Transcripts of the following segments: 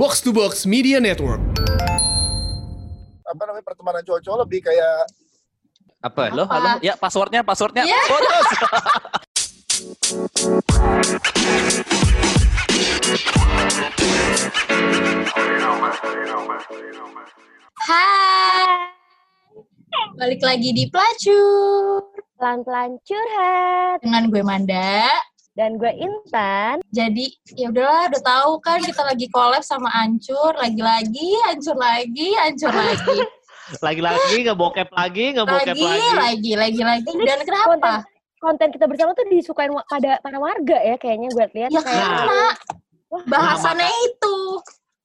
Box to Box Media Network. apa namanya pertemanan cowok-cowok lebih kayak Apa? Lo, Apa? halo? Ya, passwordnya, passwordnya. Ya. Putus. Hai. Balik lagi di Pelacur pelan-pelan curhat dengan gue Manda. Dan gue Intan Jadi ya udahlah, udah tahu kan kita lagi collab sama Ancur, lagi-lagi, Ancur lagi, Ancur lagi, Lagi-lagi, ngebokep lagi, ngebokep lagi, lagi. lagi, lagi, lagi. Dan kenapa? konten kita bersama tuh disukain pada para warga ya kayaknya gue lihat Ya kayak karena Wah, bahasannya itu.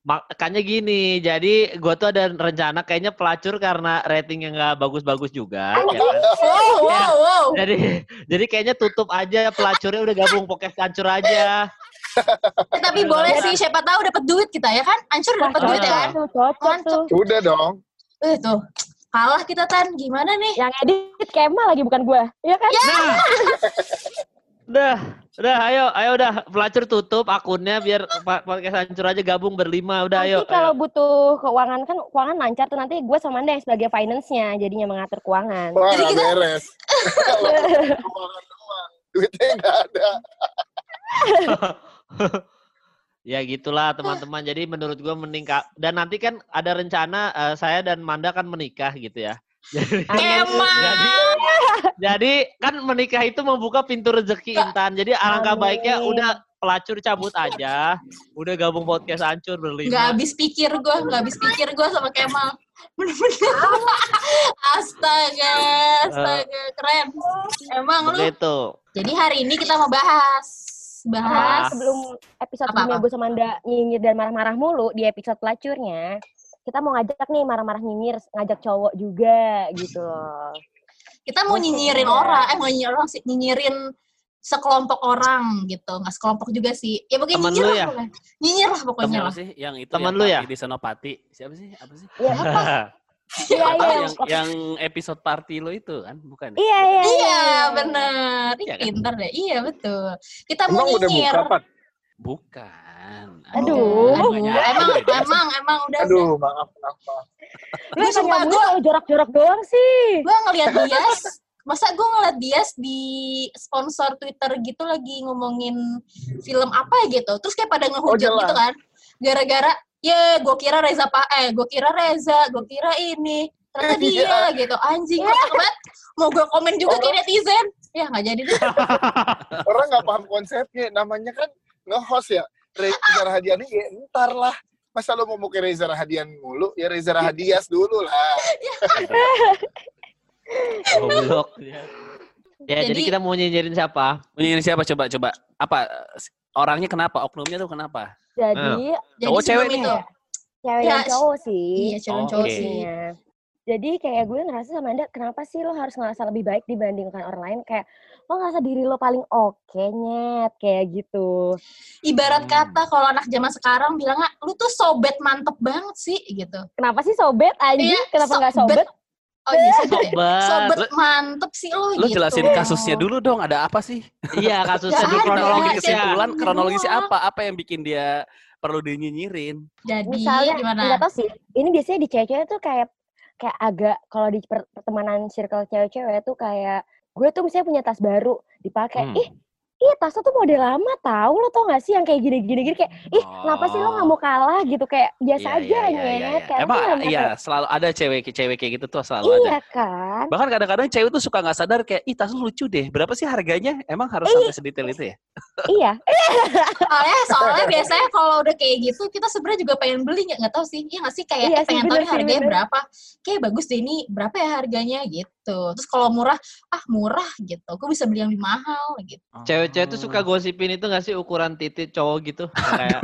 Makanya gini, jadi gue tuh ada rencana kayaknya pelacur karena ratingnya nggak bagus-bagus juga. ya kan? Wow, wow, wow. Jadi, jadi kayaknya tutup aja pelacurnya udah gabung podcast hancur aja. Eh, tapi boleh sih, siapa tahu dapat duit kita ya kan? Ancur dapat duit ya kan? tuh udah dong Eh tuh, kalah kita Tan. Gimana nih? yang edit Kemal lagi bukan gue ya kan Nah, udah, udah, ayo, ayo udah pelacur tutup akunnya biar podcast hancur aja gabung berlima. Udah, nanti ayo. kalau ayo. butuh keuangan kan keuangan lancar tuh nanti gue sama Anda yang sebagai finance-nya jadinya mengatur keuangan wah Jadi kita- beres kalau keuangan doang duitnya nggak ada Ya gitulah teman-teman. Jadi menurut gua meningkat dan nanti kan ada rencana eh, saya dan Manda kan menikah gitu ya. Jadi, Kemal. jadi, jadi kan menikah itu membuka pintu rezeki Intan. Jadi alangkah Amin. baiknya udah pelacur cabut aja. Udah gabung podcast hancur Gak berlima. habis pikir gue, gak habis pikir gue sama Kemal. Bener-bener. astaga, astaga, keren. Emang lu. Begitu. Jadi hari ini kita mau bahas. Nah, Bahas. sebelum episode sebelumnya gue sama Anda nyinyir dan marah-marah mulu di episode pelacurnya kita mau ngajak nih marah-marah nyinyir ngajak cowok juga gitu loh Kita mau nyinyirin orang. Eh mau nyinyirin orang sih. Nyinyirin sekelompok orang gitu. Gak sekelompok juga sih. Ya pokoknya Temen nyinyir lah. ya? pokoknya. Nyinyir lah pokoknya Siapa lah. sih yang itu Temen yang lu ya? di Senopati? Siapa sih? Apa sih? Iya, iya, Apa iya. yang yang episode party lo itu kan, bukan? ya? Iya, iya, Iya bener. Ih, Iya kan? pinter deh. Iya betul. Kita mau emang udah nyinyir. buka Pat? Bukan. Aduh. Aduh, emang, emang, emang udah. aduh maaf maaf maaf. Lu Gue sumpah, gue gue jorak-jorak doang sih. gue ngeliat Dias. Masa gue ngeliat Dias di sponsor Twitter gitu lagi ngomongin film apa gitu. Terus kayak pada ngehujat jelas. gitu kan. Gara-gara ya gue kira Reza pak eh gue kira Reza gue kira ini. Ternyata dia gitu. Anjing kocak banget mau gue komen juga kayak netizen. Ya nggak jadi deh. Orang nggak paham konsepnya. Namanya kan nge-host ya Reza Rahadian ini ya ntar lah masa lo mau ke Reza Rahadian mulu ya Reza Rahadias dulu lah Goblok. Ya, jadi, Jadi- kita mau nyinyirin siapa? Ini siapa coba coba? Apa orangnya kenapa? Oknumnya tuh kenapa? Jadi jadi Cowok, sebelum cewek nih? cewek Ya, cowok sih. iya cewek Oh, cowok sih. Jadi kayak gue ngerasa sama Anda, kenapa sih lo harus ngerasa lebih baik dibandingkan orang lain? Kayak lo ngerasa diri lo paling oke, nyet. Kayak gitu. ibarat Hmm. kata kalau anak zaman sekarang bilang "Ah, lu tuh sobet mantep banget sih gitu Kenapa sih sobet anjing? Iya, Kenapa nggak sobet. sobet? oh iya sobet ya? Sobat. sobet mantep sih lu Lu gitu. jelasin kasusnya dulu dong, ada apa sih? Iya, kasusnya ada. kronologisnya. kesimpulan kronologisnya apa? Apa yang bikin dia perlu dinyinyirin? Jadi Misalnya, gimana? nggak tau sih. Ini biasanya di cewek-cewek tuh kayak kayak agak kalau di per- pertemanan circle cewek-cewek tuh kayak gue tuh misalnya punya tas baru dipakai, Hmm. ih Ih, tas lo tuh model lama tahu lo tau gak sih yang kayak gini-gini gini kayak ih kenapa sih lo nggak mau kalah gitu kayak biasa Iya, aja iya, iya, nyet iya, iya. kayak Emang iya, selalu ada cewek-cewek kayak gitu tuh selalu ada. iya kan Bahkan kadang-kadang cewek tuh suka nggak sadar kayak, ih tas lu lucu deh. Berapa sih harganya? Emang harus Iya. sampai sedetail itu ya? iya soalnya soalnya biasanya kalau udah kayak gitu kita sebenarnya juga pengen beli nggak nggak tahu sih iya nggak sih kayak Iya eh, pengen tahu harganya bener. berapa kayak bagus deh ini berapa ya harganya gitu terus kalau murah ah murah gitu. Aku bisa beli yang lebih mahal gitu. Cewek-cewek tuh suka gosipin itu gak sih ukuran titik cowok gitu? Kayak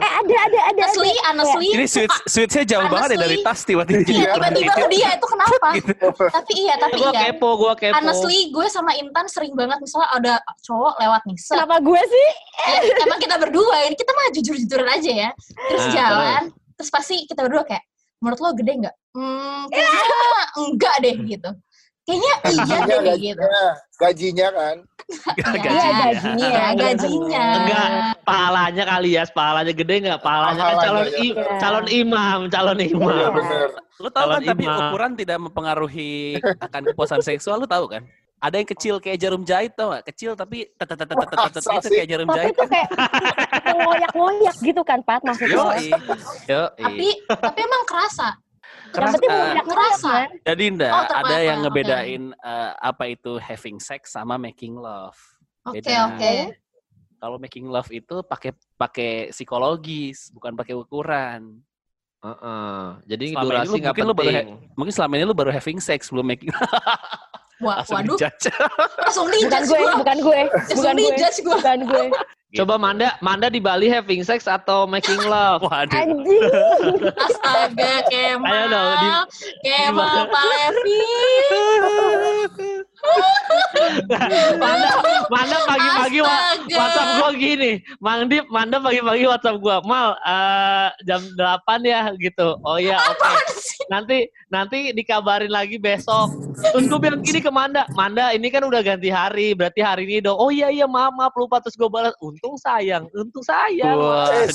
eh ada ada ada honestly ada. honestly Ini switch switchnya jauh banget ya dari Honestly, tas tiba-tiba. iya tiba-tiba ke dia itu kenapa? Gitu. tapi iya tapi gua iya. kepo, gua kepo. honestly gue sama Intan sering banget misalnya ada cowok lewat nih set, kenapa gue sih? Ya, emang kita berdua ini kita mah jujur-jujuran aja ya. Terus Ah, jalan terus pasti kita berdua kayak menurut lo gede nggak hmm kayaknya enggak deh gitu Kayaknya iya Gajinya, deh gitu. gajinya, gajinya kan. Iya, Iya gajinya. Iya, iya, gajinya. Enggak, pahalanya kali ya, pahalanya gede nggak? Pahalanya kan Pahalanya, calon ya. i- Iya. calon imam, calon Iya imam. bener. Lu tahu kan tapi ukuran tidak mempengaruhi akan kepuasan seksual, lu tahu kan? Ada yang kecil kayak jarum jahit tau gak? Kecil tapi itu kayak jarum Tapi jahit. itu kayak ngoyak-ngoyak gitu kan, Pat, maksudnya. Yoi. Yoi. Tapi tapi emang kerasa. Yang Keras, penting eh, ngoyak-ngoyak kerasa. kan. Jadi ndak Oh, ada yang ngebedain eh, apa itu having sex sama making love. Oke, Beda. oke. Kalau making love itu pakai pakai psikologis, bukan pakai ukuran. Heeh. Jadi Selama ini durasi lu nggak mungkin lu baru penting. Mungkin selama ini lu baru having sex belum making Wah, langsung waduh, dijudge. langsung Bukan dijudge gue, gua. bukan gue, bukan gue, gua. bukan gue. Coba Manda, Manda di Bali having sex atau making love? Waduh. Anjing. Astaga, Kemal. Ayo dong, di- Kemal, Pak Levi. Manda, Manda pagi-pagi. WhatsApp gua gini, Mang Dip, Manda pagi-pagi WhatsApp gua, Mal, eh, jam 8 ya gitu. Oh iya, oke. Nanti nanti dikabarin lagi besok. Terus gue bilang gini ke Manda, Manda ini kan udah ganti hari, berarti hari ini dong. Oh iya iya maaf maaf lupa terus gue balas. Untung sayang, untung sayang. Eh,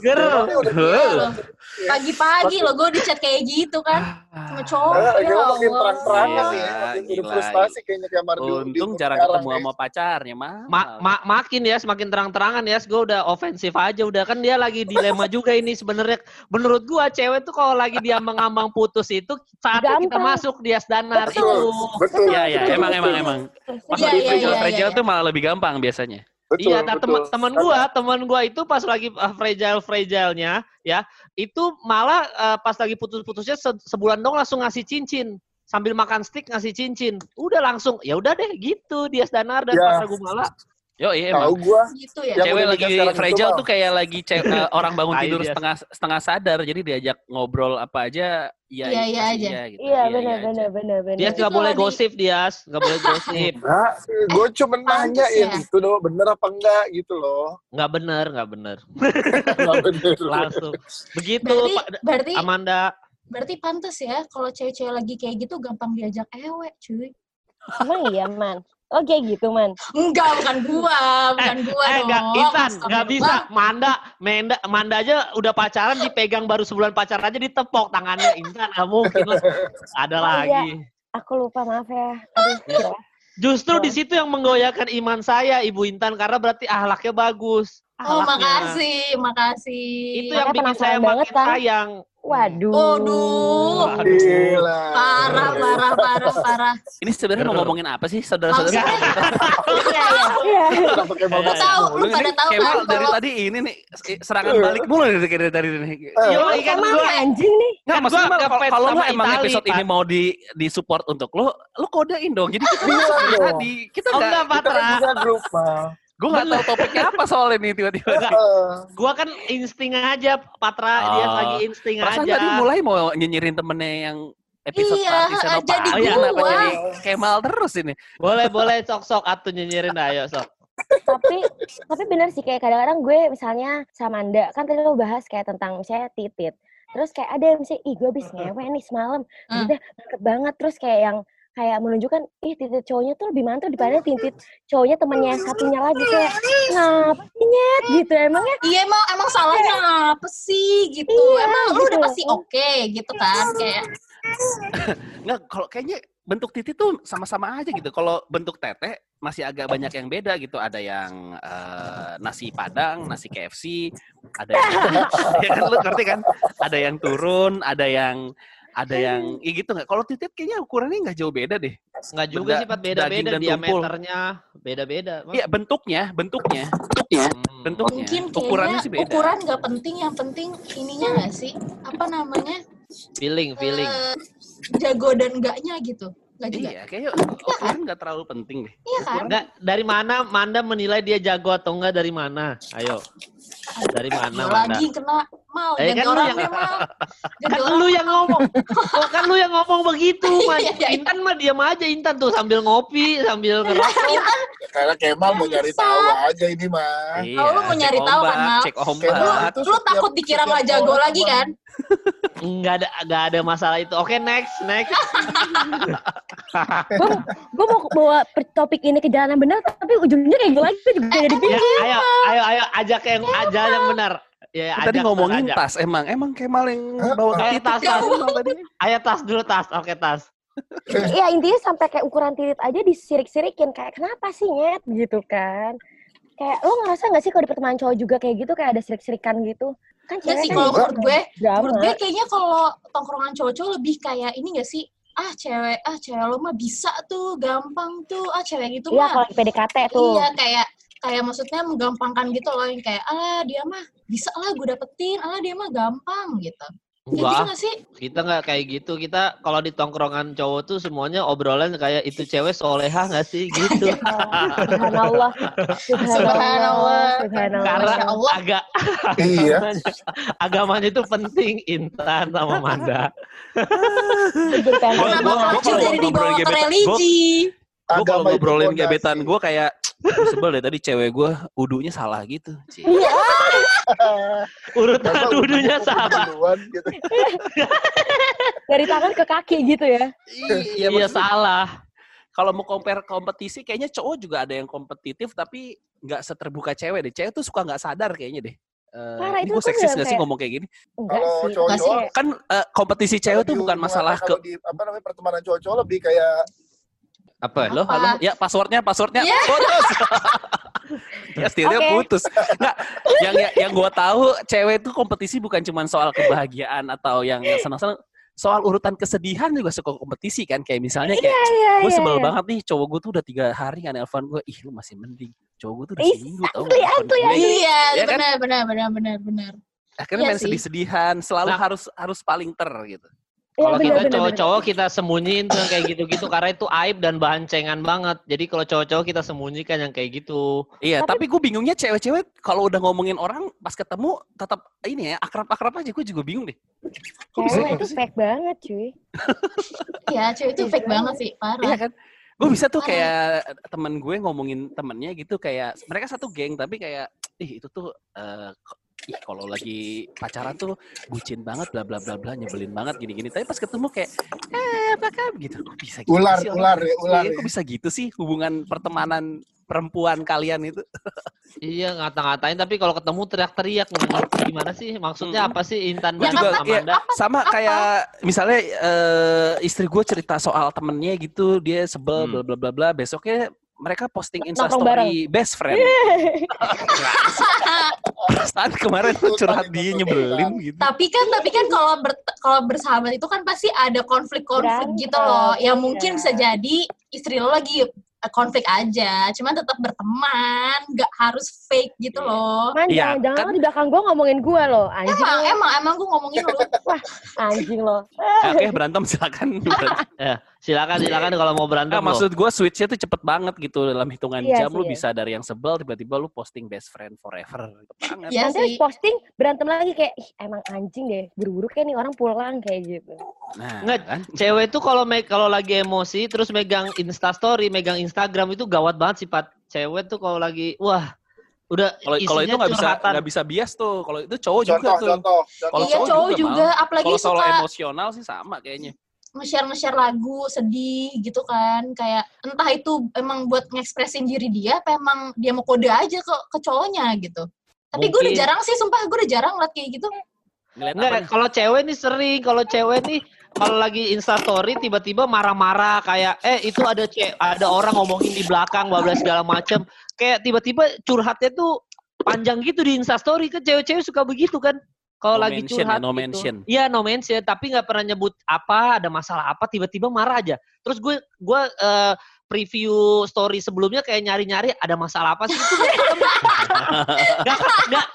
udah Loh, Pagi-pagi loh gue di chat kayak gitu kan. Sama cowok. Ah, ya Allah. gila. frustasi kayaknya kayak. Untung jarang ketemu sama pacarnya, mah. Ma- ma- makin ya semakin terang-terangan ya, gue udah ofensif aja udah kan dia lagi dilema juga ini sebenarnya. Menurut gua cewek tuh kalau lagi dia mengambang putus itu kita Gampang. masuk dia danar Betul, itu. betul. Iya, iya, emang emang emang. Pas Iya, lagi iya, fragile iya, fragile iya. tuh malah lebih gampang biasanya. Betul, iya, nah, betul. teman teman gua, teman gua itu pas lagi uh, fragile fragile-nya ya, itu malah uh, pas lagi putus-putusnya se- sebulan dong langsung ngasih cincin. Sambil makan steak ngasih cincin. Udah langsung, ya udah deh gitu dia danar dan Ya. Pasar Gumala. Yo, iya Tahu emang. gua. Gitu ya. Cewek lagi fragile tuh kayak lagi ce- eh, orang bangun tidur setengah setengah sadar, jadi diajak ngobrol apa aja, iya Iya, iya pasti aja. gitu. Iya, benar, aja. benar, benar, benar. Dia nggak boleh gosip dia, nggak boleh gosip. Nah, gue cuma pantes nanyain ya. itu doh bener apa enggak gitu loh. Nggak bener, nggak bener. Nggak bener. Langsung. Begitu Berarti Pak berarti Amanda. berarti pantas ya kalau cewek-cewek lagi kayak gitu gampang diajak ewe, cuy. Emang iya, Man? Oh, kayak gitu, Man? Enggak, bukan gua, bukan gua eh, dong. nggak, Intan, nggak Astagfirullah. bisa. Manda, Menda, Manda aja udah pacaran dipegang baru sebulan pacaran aja ditepok tangannya. Intan, nggak mungkin lah. Ada Oh, lagi. Aku lupa, maaf ya. Aduh, kira. Justru Oh. di situ yang menggoyahkan iman saya, Ibu Intan, karena berarti ahlaknya bagus. Oh, Ahlaknya. makasih, makasih. Itu yang Makanya bikin saya banget, makin kan? sayang. Waduh. Waduh. Waduh. Gila. Parah, parah, parah, parah. Ini sebenarnya mau ngomongin apa sih, saudara-saudara? Iya, iya, iya. Iya, iya. tahu, lu pada tahu Kemal kan dari tadi ini nih serangan balik mulu dari dari dari ini. Yo, Emang ikan emang gua. anjing nih. Nggak, Kan maksudnya gua kalau- lu emang episode ini mau di di support untuk lu, lu kodein dong. Jadi kita bisa tadi kita Oh nggak, enggak, Kita kan Patra. punya grup. Gue nggak tahu topiknya apa soalnya nih tiba-tiba. Gua kan insting aja, Patra. Dia Oh. lagi insting Perasaan aja. tadi mulai mau nyinyirin temennya yang episode Iya, party Senopati. jadi Kenapa gua. jadi Kemal terus ini? Boleh, boleh sok-sok atuh nyinyirin ayo sok. tapi tapi bener sih kayak kadang-kadang gue misalnya sama Anda kan tadi lo bahas kayak tentang misalnya titit terus kayak ada yang misalnya ih gue abis ngewe nih semalam Hmm. udah banget terus kayak yang kayak menunjukkan ih titit cowoknya tuh lebih mantap daripada titit cowoknya temannya yang satunya lagi kayak ngapain nyet gitu emangnya Iya emang emang salahnya apa sih gitu. Iya, emang lu udah gitu. pasti oke gitu kan kayak Nggak, kalau kayaknya bentuk titik tuh sama-sama aja gitu. Kalau bentuk tete masih agak banyak yang beda gitu. Ada yang eh, nasi padang, nasi KFC, ada yang ya kan, lu ngerti kan? Ada yang turun, ada yang ada yang ya gitu nggak? Kalau titik kayaknya ukurannya nggak jauh beda deh. Enggak juga Benda- sih, Pat. Beda-beda diameternya. Beda-beda. Iya bentuknya, bentuknya, bentuknya, Hmm. bentuknya. mungkin Ukurannya sih beda. ukuran nggak penting yang penting ininya nggak sih apa namanya Feeling, feeling. Eh, jago dan enggaknya gitu nggak juga Iya, kayaknya ukuran nggak terlalu penting deh. Iya kan? Enggak, dari mana Manda menilai dia jago atau enggak dari mana? Ayo. Dari mana Manda? lagi kena mal Eh, kan lu orang yang- ganti Kan orang lu yang ngomong. Kok kan lu yang ngomong begitu, Man. Iya, iya, iya. Intan mah diam aja Intan tuh sambil ngopi, sambil ngerokok. Karena Kemal mau nyari tahu aja ini mah. Iya, Oh, lu mau nyari tahu kan, Mal? Cek ombak. lu setiap- takut dikira nggak jago lagi kan nggak ada nggak ada masalah itu. Oke next next. Gue mau bawa per- topik ini ke jalan yang benar, tapi ujungnya kayak gue lagi, juga jadi ya, bingung. ayo ayo ayo ajak yang aja yang benar. Ya, Kan tadi ajak, ngomongin ajak. tas emang emang Kemal yang bawa ke titik tas, tas. tadi. Ayo tas dulu tas. Oke tas. Iya intinya sampai kayak ukuran titit aja disirik-sirikin kayak kenapa sih nyet gitu kan? Kayak lo ngerasa nggak sih kalau di pertemanan cowok juga kayak gitu kayak ada sirik-sirikan gitu? Kan cewek sih kalau menurut gue, menurut gue kayaknya kalau tongkrongan cowok-cowok lebih kayak ini gak sih? Ah cewek, ah cewek lo mah bisa tuh, gampang tuh, ah cewek gitu Iya mah. kalau di PDKT tuh. Iya kayak kayak maksudnya menggampangkan gitu loh yang kayak ah dia mah bisa lah gue dapetin, ah dia mah gampang gitu. Gitu Enggak, gak sih? kita nggak kayak gitu. Kita kalau di tongkrongan cowok tuh semuanya obrolan kayak itu cewek soleha nggak sih gitu. Subhanallah. Subhanallah. Subhanallah. Karena Allah. agak Iya. agamanya itu penting Intan sama Manda. Kenapa kalau dari ngobrol dibawa ke religi? Gue kalau ngobrolin gebetan gue kayak "Gua sebel deh tadi cewek gue udunya salah gitu. Iya. Urutan Masa udah sama. duluan, gitu. Dari tangan ke kaki gitu ya. Iya, Iya salah. kalau mau compare kompetisi kayaknya cowok juga ada yang kompetitif tapi nggak seterbuka cewek deh. Cewek tuh suka nggak sadar kayaknya deh. Eh, Parah, ini itu gue seksis gak sih ngomong kayak gini? Enggak Kalau sih. sih. Kan eh, kompetisi cewek tuh bukan masalah ke di apa namanya pertemanan cowok-cowok lebih kayak Apa? Apa? halo. Ya, passwordnya, passwordnya Iya. putus. ya, setidaknya Oke. putus. Nggak, yang yang, gue tahu cewek itu kompetisi bukan cuma soal kebahagiaan atau yang senang-senang. Soal urutan kesedihan juga suka kompetisi kan. Kayak misalnya kayak Iya, gue iya, sebel iya. banget nih cowok gue tuh udah tiga hari nggak nelfon gue. Ih lu masih mending. Cowok gue tuh udah seminggu tau asli, asli, gue. Iya, Ya kan? benar, benar, benar, benar, benar. Akhirnya Iya main sedih-sedihan. Selalu Nah. harus harus paling ter gitu. Iya, Kalau kita cowok-cowok kita sembunyiin tuh yang kayak gitu-gitu karena itu aib dan bahan cengan banget. Jadi kalau cowok-cowok kita sembunyikan yang kayak gitu. Iya, Tapi- tapi, gue bingungnya cewek-cewek kalau udah ngomongin orang pas ketemu tetap ini ya akrab-akrab aja. Gue juga bingung deh. Kok bisa Cewek itu sih? fake banget cuy. Iya, cewek itu Iya fake banget. sih, Iya parah. kan? Gue bisa tuh kayak temen gue ngomongin temennya gitu kayak mereka satu geng tapi kayak ih itu tuh eh, ko- ih kalau lagi pacaran tuh bucin banget bla bla bla bla nyebelin banget gini gini tapi pas ketemu kayak eh apa kan gitu kok bisa gitu Ular, sih ular ya, ular Iya, ya. kok bisa gitu sih hubungan pertemanan perempuan kalian itu Iya ngata-ngatain tapi kalau ketemu teriak-teriak gimana sih maksudnya Mm. apa sih Intan gue dan juga ya, Amanda? sama kayak misalnya eh, istri gue cerita soal temennya gitu dia sebel Hmm. bla bla bla bla besoknya mereka posting instastory best friend Perasaan kemarin tuh curhat dia nyebelin gitu Tapi kan, tapi kan kalau ber- kalau bersahabat itu kan pasti ada konflik-konflik gitu loh. Yang iya. mungkin bisa jadi istri lo lagi eh, konflik aja, cuman tetap berteman, nggak harus fake gitu loh. Man, Iya, jangan, jangan kan- lo di belakang gue ngomongin gue loh. Anjing Emang, lo. emang, emang gue ngomongin lo. Anjing lo. Eh, Oke berantem silakan. Berantem. Ya, silakan silakan kalau mau berantem Nah, maksud gue switchnya tuh cepet banget gitu dalam hitungan Iya jam lu sih, iya. bisa dari yang sebel tiba-tiba lu posting best friend forever. Banget. Iya habis sih. posting berantem lagi kayak Ih, emang anjing deh. Buru-buru kayak nih orang pulang kayak gitu. Nah, Nggak, kan? Cewek itu kalau me- kalau lagi emosi terus megang Insta story, megang Instagram itu gawat banget sih, Pat. Cewek tuh kalau lagi wah udah Kalau kalau itu nggak bisa nggak bisa bias tuh. Kalau itu cowok juga contoh tuh. contoh Kalau iya cowok cowok juga, juga, apalagi Kalau soal suka emosional sih sama kayaknya. Nge-share nge-share lagu sedih gitu kan. Kayak entah itu emang buat ngekspresin diri dia apa emang dia mau kode aja ke ke cowoknya gitu. Tapi gue udah jarang sih sumpah gue udah jarang ngeliat kayak gitu. Enggak, kalau cewek nih sering, kalau cewek nih kalau lagi Insta story tiba-tiba marah-marah kayak eh itu ada ce ada orang ngomongin di belakang bablas segala macem. Kayak tiba-tiba curhatnya tuh panjang gitu di Insta story kan cewek-cewek suka begitu kan kalau No lagi mention ya, curhat no gitu. mention. Iya no mention tapi nggak pernah nyebut apa ada masalah apa tiba-tiba marah aja. Terus gue gue eh, preview story sebelumnya kayak nyari-nyari ada masalah apa sih? Itu nggak ketemu. Nggak nggak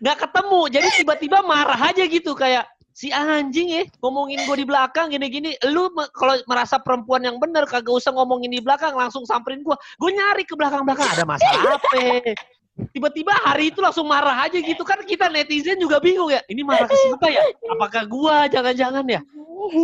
nggak ketemu. Jadi tiba-tiba marah aja gitu kayak si anjing ya ngomongin gue di belakang gini-gini. Lu kalau merasa perempuan yang bener kagak usah ngomongin di belakang langsung samperin gue gue nyari ke belakang-belakang ada masalah apa tiba-tiba hari itu langsung marah aja gitu. Kan kita netizen juga bingung ya. Ini marah ke siapa ya? Apakah gua? Jangan-jangan ya?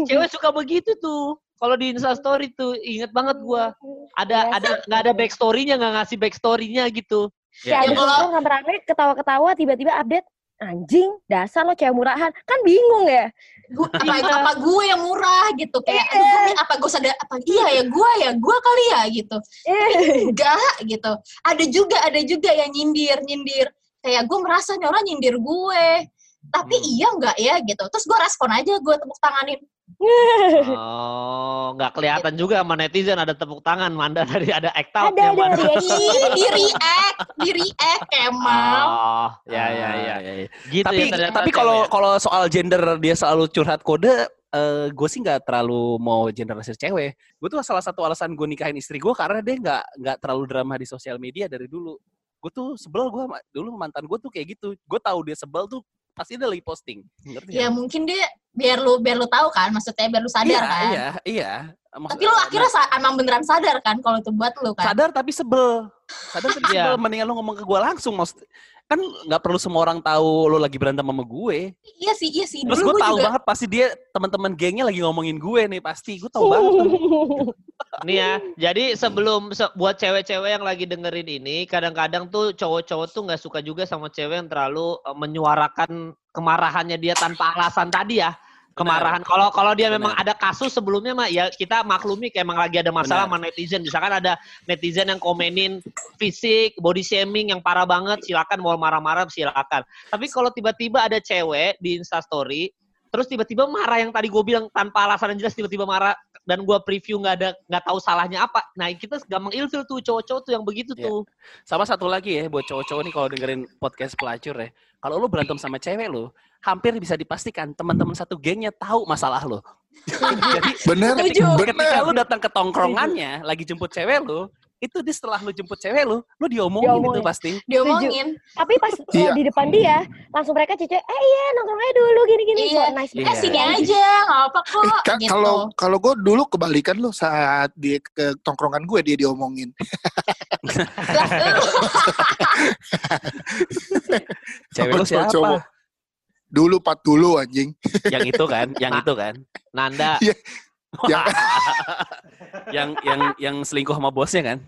Cewek suka begitu tuh. Kalau di Instastory tuh inget banget gua. Ada Iya ada nggak ada backstory-nya nggak ngasih backstory-nya gitu. Ya, Ya, kalau- rame-rame ketawa-ketawa tiba-tiba update anjing dasar lo cewek murahan. Kan bingung ya. Gua, apa, apa gue yang murah gitu? Kayak aduh, gue- apa gue sadar apa iya ya gue ya gue kali ya gitu. Eh, enggak gitu. Ada juga ada juga yang nyindir nyindir. Kayak gue merasa nih orang nyindir gue. Tapi Hmm. iya enggak ya gitu. Terus gue respon aja gue tepuk tanganin Oh, nggak kelihatan juga sama netizen ada tepuk tangan Manda tadi ada act out ada ada mana. reaction. Ih, di react di react Kemal Oh, ya ya ya. iya, iya. Gitu tapi ya ternyata tapi kalau ya. kalau soal gender dia selalu curhat kode eh gue sih nggak terlalu mau generalisir cewek gue tuh salah satu alasan gue nikahin istri gue karena dia nggak nggak terlalu drama di sosial media dari dulu gue tuh sebel gue dulu mantan gue tuh kayak gitu gue tahu dia sebel tuh pasti dia lagi posting ngerti ya nggak? mungkin dia biar lu biar lu tahu kan maksudnya biar lu sadar iya, kan. iya iya. Maksud- tapi lu nah, akhirnya sa- emang beneran sadar kan kalau itu buat lu kan? Sadar tapi sebel. Sadar tapi Iya. sebel mendingan lu ngomong ke gue langsung maksud kan nggak perlu semua orang tahu lu lagi berantem sama gue. Iya sih iya sih. Terus gue tahu juga banget pasti dia teman-teman gengnya lagi ngomongin gue nih pasti. Gue tahu banget. Nih ya, jadi sebelum se- buat cewek-cewek yang lagi dengerin ini, kadang-kadang tuh cowok-cowok tuh nggak suka juga sama cewek yang terlalu eh, menyuarakan kemarahannya dia tanpa alasan tadi ya. Kemarahan. Kalau kalau dia memang Benar. ada kasus sebelumnya mah ya kita maklumi kayak emang lagi ada masalah Benar. sama netizen. Misalkan ada netizen yang komenin fisik, body shaming yang parah banget, silakan mau marah-marah silakan. Tapi kalau tiba-tiba ada cewek di Instastory terus tiba-tiba marah yang tadi gue bilang tanpa alasan yang jelas tiba-tiba marah dan gua preview nggak ada nggak tahu salahnya apa nah kita gampang ilfil tuh cowok-cowok tuh yang begitu Iya. tuh Sama satu lagi ya buat cowok-cowok nih kalau dengerin podcast pelacur ya. Kalau lu berantem sama cewek lu, hampir bisa dipastikan teman-teman satu gengnya tahu masalah lu. Jadi Bener, ketika bener. lu datang ke tongkrongannya lagi jemput cewek lu, itu di setelah lu jemput cewek lu, lu diomongin, Diomongin. itu pasti. diomongin Tapi pas Iya. di depan dia, langsung mereka cece, eh iya nongkrong aja dulu gini-gini. Iya. So nice. Iya. eh sini aja nggak apa kok Eh, Ka- gitu Kalau kalau gue dulu kebalikan lo saat dia ke tongkrongan gue dia diomongin. Lu Cewek lu siapa? cowok. Dulu pat dulu anjing. yang itu kan, yang itu kan. Nanda Iya. Ya. yang yang yang selingkuh sama bosnya kan?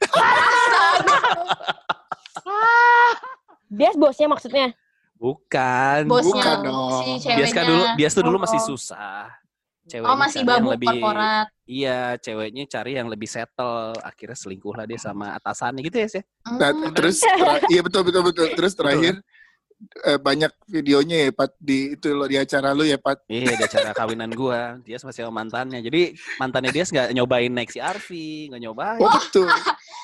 Bias bosnya maksudnya. Bukan. bosnya Bukan dong. si Bias ceweknya kan dulu, Bias tuh dulu Oh, masih oh. susah. Ceweknya oh masih babu lebih, korporat Iya, ceweknya cari yang lebih settle. Akhirnya selingkuh lah dia sama atasannya gitu ya sih. Nah, Hmm. terus tera- iya betul betul betul. Terus terakhir eh, banyak videonya ya Pat di itu lo di acara lu ya Pat. Iya, di acara kawinan gua, dia masih sama mantannya. Jadi mantannya dia nggak nyobain naik si Arfi, nggak nyobain. Oh betul.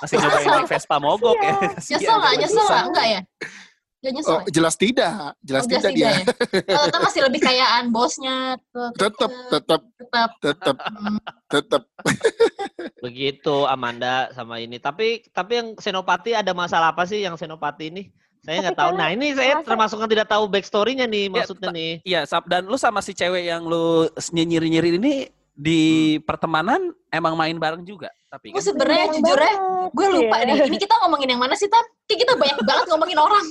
Masih nyobain naik Vespa mogok ya. Kasihan, nyesel nggak nyesel nggak enggak ya Gak nyesel Oh ya? jelas tidak, jelas Oh, tidak dia. ya? Oh, tetap masih lebih kayaan bosnya tuh, Tetap tetap tetap tetap Hmm. tetap. begitu Amanda sama ini tapi tapi yang Senopati ada masalah apa sih yang Senopati ini saya nggak tahu nah ini saya termasuk yang tidak tahu backstorynya nih Ya, maksudnya nih Iya, dan lu sama si cewek yang lu nyinyirin-nyinyirin ini di pertemanan emang main bareng juga, tapi gue kan sebenarnya jujur ya gue lupa ya. deh ini kita ngomongin yang mana sih Tan? Kayak kita banyak banget ngomongin orang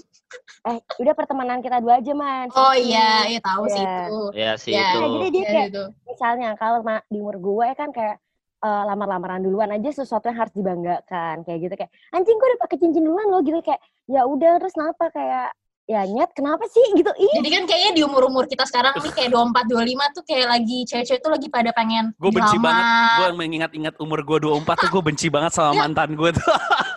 Eh, udah pertemanan kita dua aja, Man. oh Satu. iya iya tahu sih Iya. itu ya sih Ya, itu Nah, jadi dia Iya, kayak gitu. misalnya kalau di umur gue kan kayak eh, lamar-lamaran duluan aja sesuatu yang harus dibanggakan kayak gitu kayak anjing gue udah pakai cincin duluan loh gitu kayak ya udah terus kenapa kayak ya nyet kenapa sih gitu ih Jadi kan kayaknya di umur-umur kita sekarang nih kayak 24 25 tuh kayak lagi cewek-cewek tuh lagi pada pengen gue benci banget. Gue mengingat-ingat umur gue 24 tuh gue benci banget sama mantan gue tuh.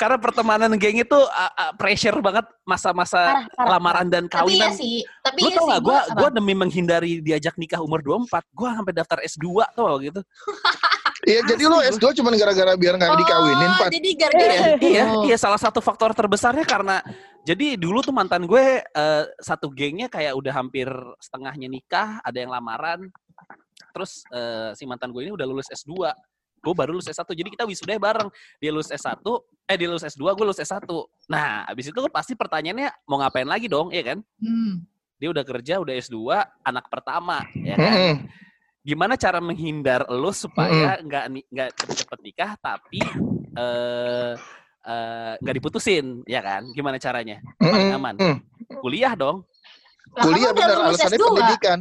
Karena pertemanan geng itu uh, uh, pressure banget masa-masa lamaran dan Tapi iya kawinan. sih, tapi Lu iya tau sih gak, gue gua demi menghindari diajak nikah umur 24, gue sampai daftar S2 tuh gitu. Iya jadi lo S2 cuma gara-gara biar nggak dikawinin Oh, Pat. jadi gara-gara itu. iya, iya salah satu faktor terbesarnya karena jadi dulu tuh mantan gue eh, satu gengnya kayak udah hampir setengahnya nikah, ada yang lamaran. Terus eh, si mantan gue ini udah lulus S2. Gue baru lulus S1. Jadi kita wisuda bareng. Dia lulus S1, eh dia lulus S2, gue lulus S1. Nah, habis itu kan pasti pertanyaannya mau ngapain lagi dong, iya kan? Hmm. Dia udah kerja, udah S2, anak pertama, ya kan? Mm-mm. gimana cara menghindar lu supaya nggak ni- nggak cepet-cepet nikah tapi eh eh, nggak diputusin ya kan gimana caranya paling Mm-mm. aman Mm. kuliah dong Kuliah benar alasannya S2. pendidikan.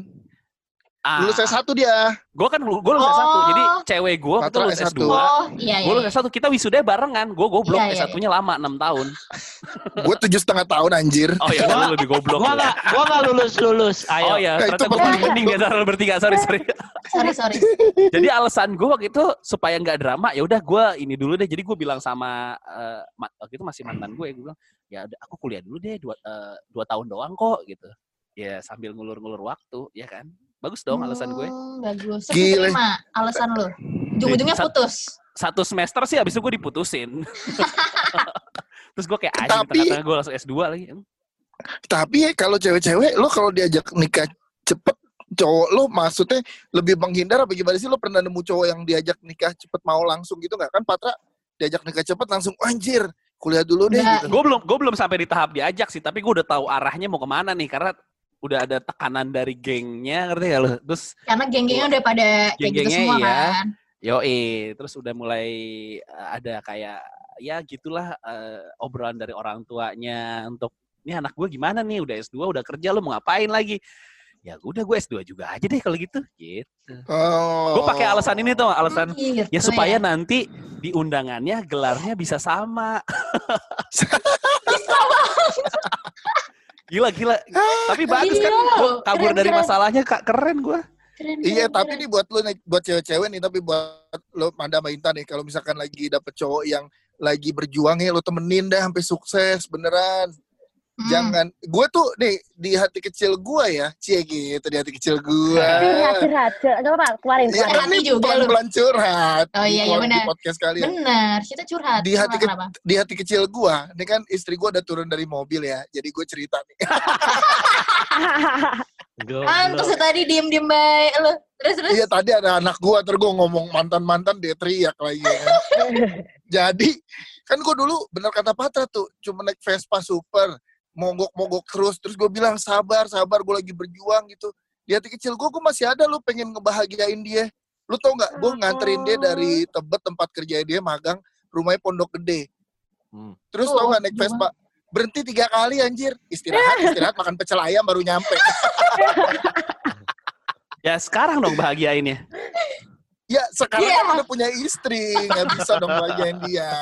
Ah, Lulus S1 dia. gue kan gue lulus Oh. S1. Jadi cewek gue itu lulus S1. S2. Oh, iya Gue iya. lulus S1, kita wisuda barengan. Gue goblok, Iya, iya, S1-nya lama 6 tahun. Gue tujuh setengah tahun anjir. Oh ya, Gua- lu lebih goblok. Gua lu. nggak, gua nggak lulus lulus. Ayo. Oh ya, Nah, ternyata itu gue di antara lu bertiga. Sorry, sorry. Sorry sorry. Jadi alasan gue waktu itu supaya nggak drama, ya udah gue ini dulu deh. Jadi gue bilang sama eh, ma- waktu itu masih mantan gue, gue bilang ya udah aku kuliah dulu deh dua, eh, dua tahun doang kok gitu. Ya sambil ngulur-ngulur waktu, ya kan? Bagus dong alasan gue. Hmm, bagus. Terus Gile. diterima alasan lu. Ujung-ujungnya Sat- putus. Satu semester sih, abis itu gue diputusin. Terus gue kayak anjing, Tapi- tengah-tengah gue langsung S2 lagi. Tapi ya kalau cewek-cewek lo kalau diajak nikah cepet cowok lo maksudnya lebih menghindar apa gimana sih lo pernah nemu cowok yang diajak nikah cepet mau langsung gitu nggak kan Patra diajak nikah cepet langsung anjir kuliah dulu deh gitu. Gue belum gue belum sampai di tahap diajak sih, tapi gue udah tahu arahnya mau ke mana nih karena udah ada tekanan dari gengnya, ngerti gak lo? Terus Karena geng-gengnya udah pada kayak gitu Geng-gengnya semua iya. kan. Yoi, terus udah mulai eh, ada kayak ya gitulah eh, obrolan dari orang tuanya untuk ini anak gue gimana nih udah S2 udah kerja lo mau ngapain lagi ya udah gue S2 juga aja deh kalau gitu gitu Oh. gue pakai alasan ini tuh alasan Gitu ya supaya nanti di undangannya gelarnya bisa sama gila gila tapi bagus kan Iya, gue kabur keren, dari keren. masalahnya kak keren gue Keren, Iya, keren, tapi keren. nih buat lo nih, buat cewek-cewek nih, tapi buat lo Manda sama Intan nih, kalau misalkan lagi dapet cowok yang lagi berjuang ya, lo temenin dah sampai sukses, beneran. Hmm. Jangan, gue tuh nih di hati kecil gue ya, cie gitu di hati kecil gue. Curhat, curhat, curhat. Apa-apa, keluarin, Iya, keluarin. kan Hati ini juga lu. pelan-pelan curhat. Oh, iya, iya, benar. Di podcast kalian. Bener, kita curhat. Di hati ke- di hati kecil gue, ini kan istri gue udah turun dari mobil ya, jadi gue cerita nih. Pantes ya tadi diem-diem baik lu. Terus terus. Iya tadi ada anak gue, terus gue ngomong mantan-mantan dia teriak lagi. Kan. jadi kan gue dulu bener kata Patra tuh, cuma naik Vespa super, mogok-mogok terus, terus gue bilang sabar, sabar, gue lagi berjuang gitu. Di hati kecil gue, gue masih ada lu pengen ngebahagiain dia. Lu tau nggak? Gue nganterin dia dari Tebet tempat kerja dia magang, rumahnya Pondok Gede. Hmm. Terus Oh, tau nggak naik Vespa? Berhenti tiga kali anjir. Istirahat, istirahat, makan pecel ayam baru nyampe. ya sekarang dong bahagiainnya Ya sekarang Iya. kan udah punya istri, nggak bisa dong bagian dia.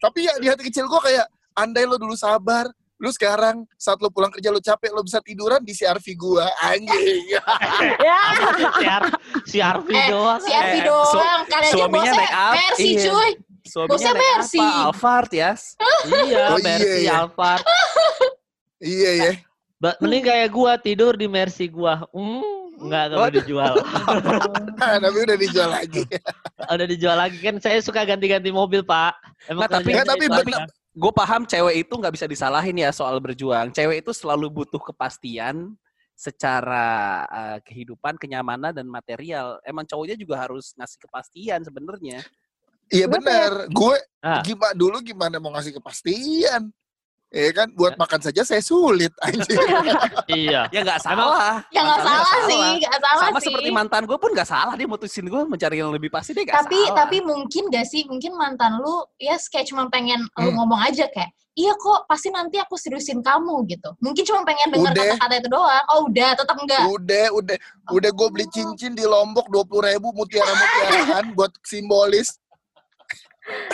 Tapi ya di hati kecil gue kayak, andai lo dulu sabar, lu sekarang saat lo pulang kerja lo capek, lo bisa tiduran di CRV gue, anjing. ya. si Arfi Eh, doang. Si Arfi Eh, su- doang. Kalian aja suaminya naik apa? Mercy Iya. cuy. suaminya Bosnya naik Mercy. apa Alphard ya Iya, Oh, iya, Mercy iya. Alphard. iya ya. Ba- Mending kayak gua tidur di Mercy gua. Hmm, enggak kalau dijual. Tapi udah dijual lagi. Udah dijual lagi kan saya suka ganti-ganti mobil, Pak. Emang Nggak, tapi- tapi aja. Gue paham cewek itu nggak bisa disalahin ya soal berjuang. Cewek itu selalu butuh kepastian secara eh, kehidupan, kenyamanan dan material. Emang cowoknya juga harus ngasih kepastian sebenarnya. Iya Gue bener. Gue Ah. gimana dulu gimana mau ngasih kepastian? Ya kan, buat makan saja saya sulit, anjing. Iya. Ya nggak salah. Ya nggak Mantannya salah sih, nggak salah Sama sih. seperti mantan gue pun nggak salah dia mutusin gue mencari yang lebih pasti dia nggak tapi salah. tapi mungkin gak sih mungkin mantan lu ya kayak cuma pengen lu Hmm. ngomong aja kayak iya kok pasti nanti aku seriusin kamu gitu mungkin cuma pengen dengar kata-kata itu doang oh udah tetap enggak Udah, udah, udah gue beli cincin di Lombok dua puluh ribu mutiara-mutiaraan buat simbolis.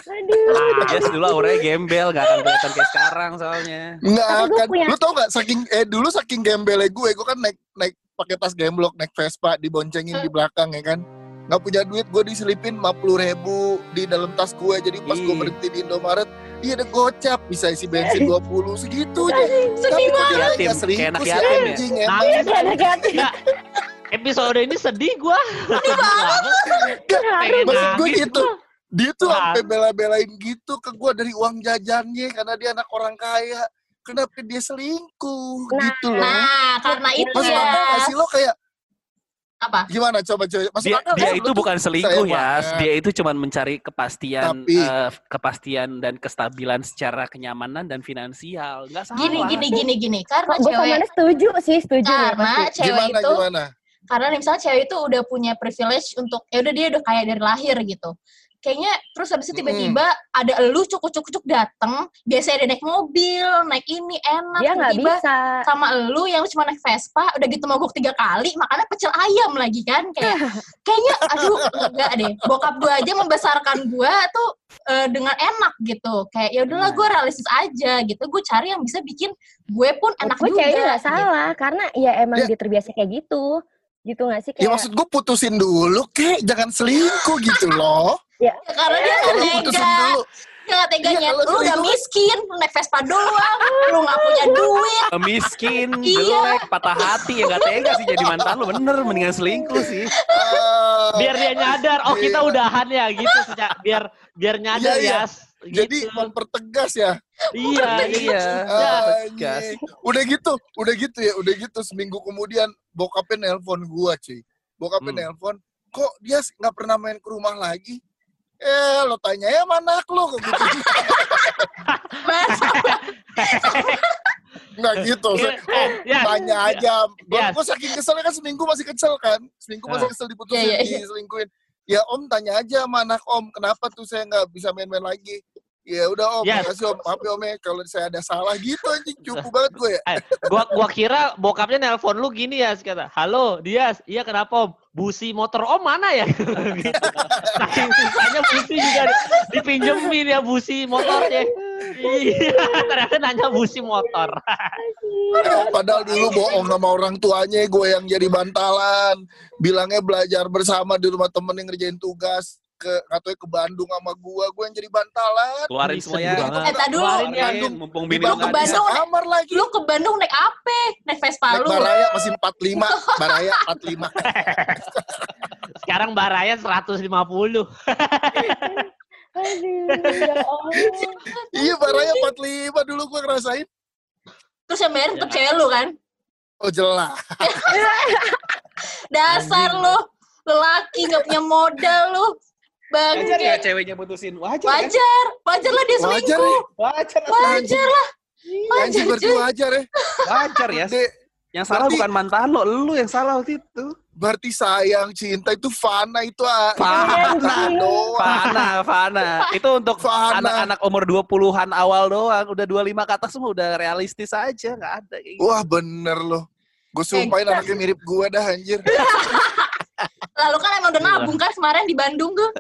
Aduh. Yes, dulu auranya gembel, nggak akan kelihatan kayak sekarang soalnya. Nggak Tapi gua akan. punya- Lu tau gak saking eh dulu saking gembelnya gue, gue kan naik naik pakai tas gemblok, naik Vespa, diboncengin di belakang ya kan. Nggak punya duit, gue diselipin 50 ribu di dalam tas gue. Jadi pas gue berhenti di Indomaret, iya ada gocap, bisa isi bensin 20 segitu aja. sedih banget kayak anak yatim ya? anjing, emang. Nangis. Kayak anak yatim. Episode ini sedih gua. Sedih Haru. Maksud gue gitu. Dia tuh sampai bela-belain gitu ke gue dari uang jajannya karena dia anak orang kaya. Kenapa dia selingkuh Nah, gitu loh. nah karena itu Masuk ya akal gak sih lo kayak apa gimana coba coba masuk Dia, akal dia itu bukan selingkuh ya, banget. dia itu cuma mencari kepastian, Tapi- eh, kepastian dan kestabilan secara kenyamanan dan finansial. Nggak salah. gini gini gini gini karena sama cewek setuju sih, setuju nih karena pasti. cewek gimana itu gimana karena misalnya cewek itu udah punya privilege untuk ya udah dia udah kaya dari lahir gitu kayaknya terus habis itu tiba-tiba ada elu cukup-cukup dateng biasanya dia naik mobil naik ini enak Dia nggak tiba-tiba bisa. sama elu yang cuma naik Vespa udah gitu mogok tiga kali makannya pecel ayam lagi kan kayak kayaknya aduh enggak deh bokap gue aja membesarkan gue tuh eh, dengan enak gitu kayak ya udahlah gue realistis aja gitu gue cari yang bisa bikin gue pun enak Gue juga kayaknya nggak gitu. salah karena ya emang Ya. dia terbiasa kayak gitu. Gitu nggak sih Ya kayak maksud gue putusin dulu, kek jangan selingkuh gitu loh. Karena dia nggak Kalau putusin tega dia nggak teganya Iya, kalau lu udah selingkuh- miskin naik Vespa doang lu nggak punya duit miskin, Iya. jelek, patah hati ya gak tega sih jadi mantan lu bener mendingan selingkuh sih. ah, Biar dia nyadar, oh kita Iya. udahan ya gitu. Sejak, biar biar nyadar Iya, iya. ya. jadi Gitu. mempertegas ya. iya, Iya. tegas. Anjing. Udah gitu, udah gitu ya, udah gitu seminggu kemudian bokapnya nelpon gua cuy. Bokapnya Hmm. nelpon, kok dia nggak pernah main ke rumah lagi? Eh, lo tanya ya mana lo kok gitu. Nggak gitu. Iya, eh, ya. Tanya aja. Gua, Yes. gua saking keselnya kan seminggu masih kesel kan. Seminggu masih kesel diputusin, Iya, iya, iya. diselingkuhin. Ya om tanya aja sama anak om, kenapa tuh saya nggak bisa main-main lagi? Ya udah om, Yes. makasih om, maaf ya om ya. Kalau saya ada salah gitu anjing, cukup banget gue ya. Eh, gua gua kira bokapnya nelpon lu gini ya kata halo Dias. Iya kenapa om? Busi motor om mana ya? Gitu. susahnya busi juga dipinjemin ya busi motornya. Iya ternyata nanya busi motor. Padahal dulu bohong sama orang tuanya, gue yang jadi bantalan. Bilangnya belajar bersama di rumah temen yang ngerjain tugas. Ke, katanya ke Bandung sama gue, gue yang jadi bantalan. Keluarin Ih, semua sedih ya. banget. Eh, tak dulu. Keluarin ya. Keluarin, mumpung bini lu Bandung ke Bandung, kamar lagi. lu ke Bandung naik apa naik Vespa Naik lu Baraya masih 45, Baraya 45. sekarang baraya 150 Aduh, ya iya Baraya 45 dulu gue ngerasain. terus yang bayar tetep cewek lu kan Oh jelas. dasar lu lelaki nggak punya modal lu Wajar ya ceweknya putusin. Wajar kan? wajar wajar lah dia Wajar selingkuh ya. Wajar. wajar lah Anjing wajar berarti wajar ya. Wajar ya. Dek, Yang salah Berarti- bukan mantan lo, lu yang salah waktu itu. berarti sayang, cinta itu fana itu ah. Fana. Fana, Fana. Itu untuk Fana. anak-anak umur 20-an awal doang. Udah 25 ke atas semua udah realistis aja. Nggak ada kayak gitu. Wah bener loh. Gue sumpahin anaknya mirip gue dah anjir. lalu kan emang udah Iya. nabung kan kemarin di Bandung tuh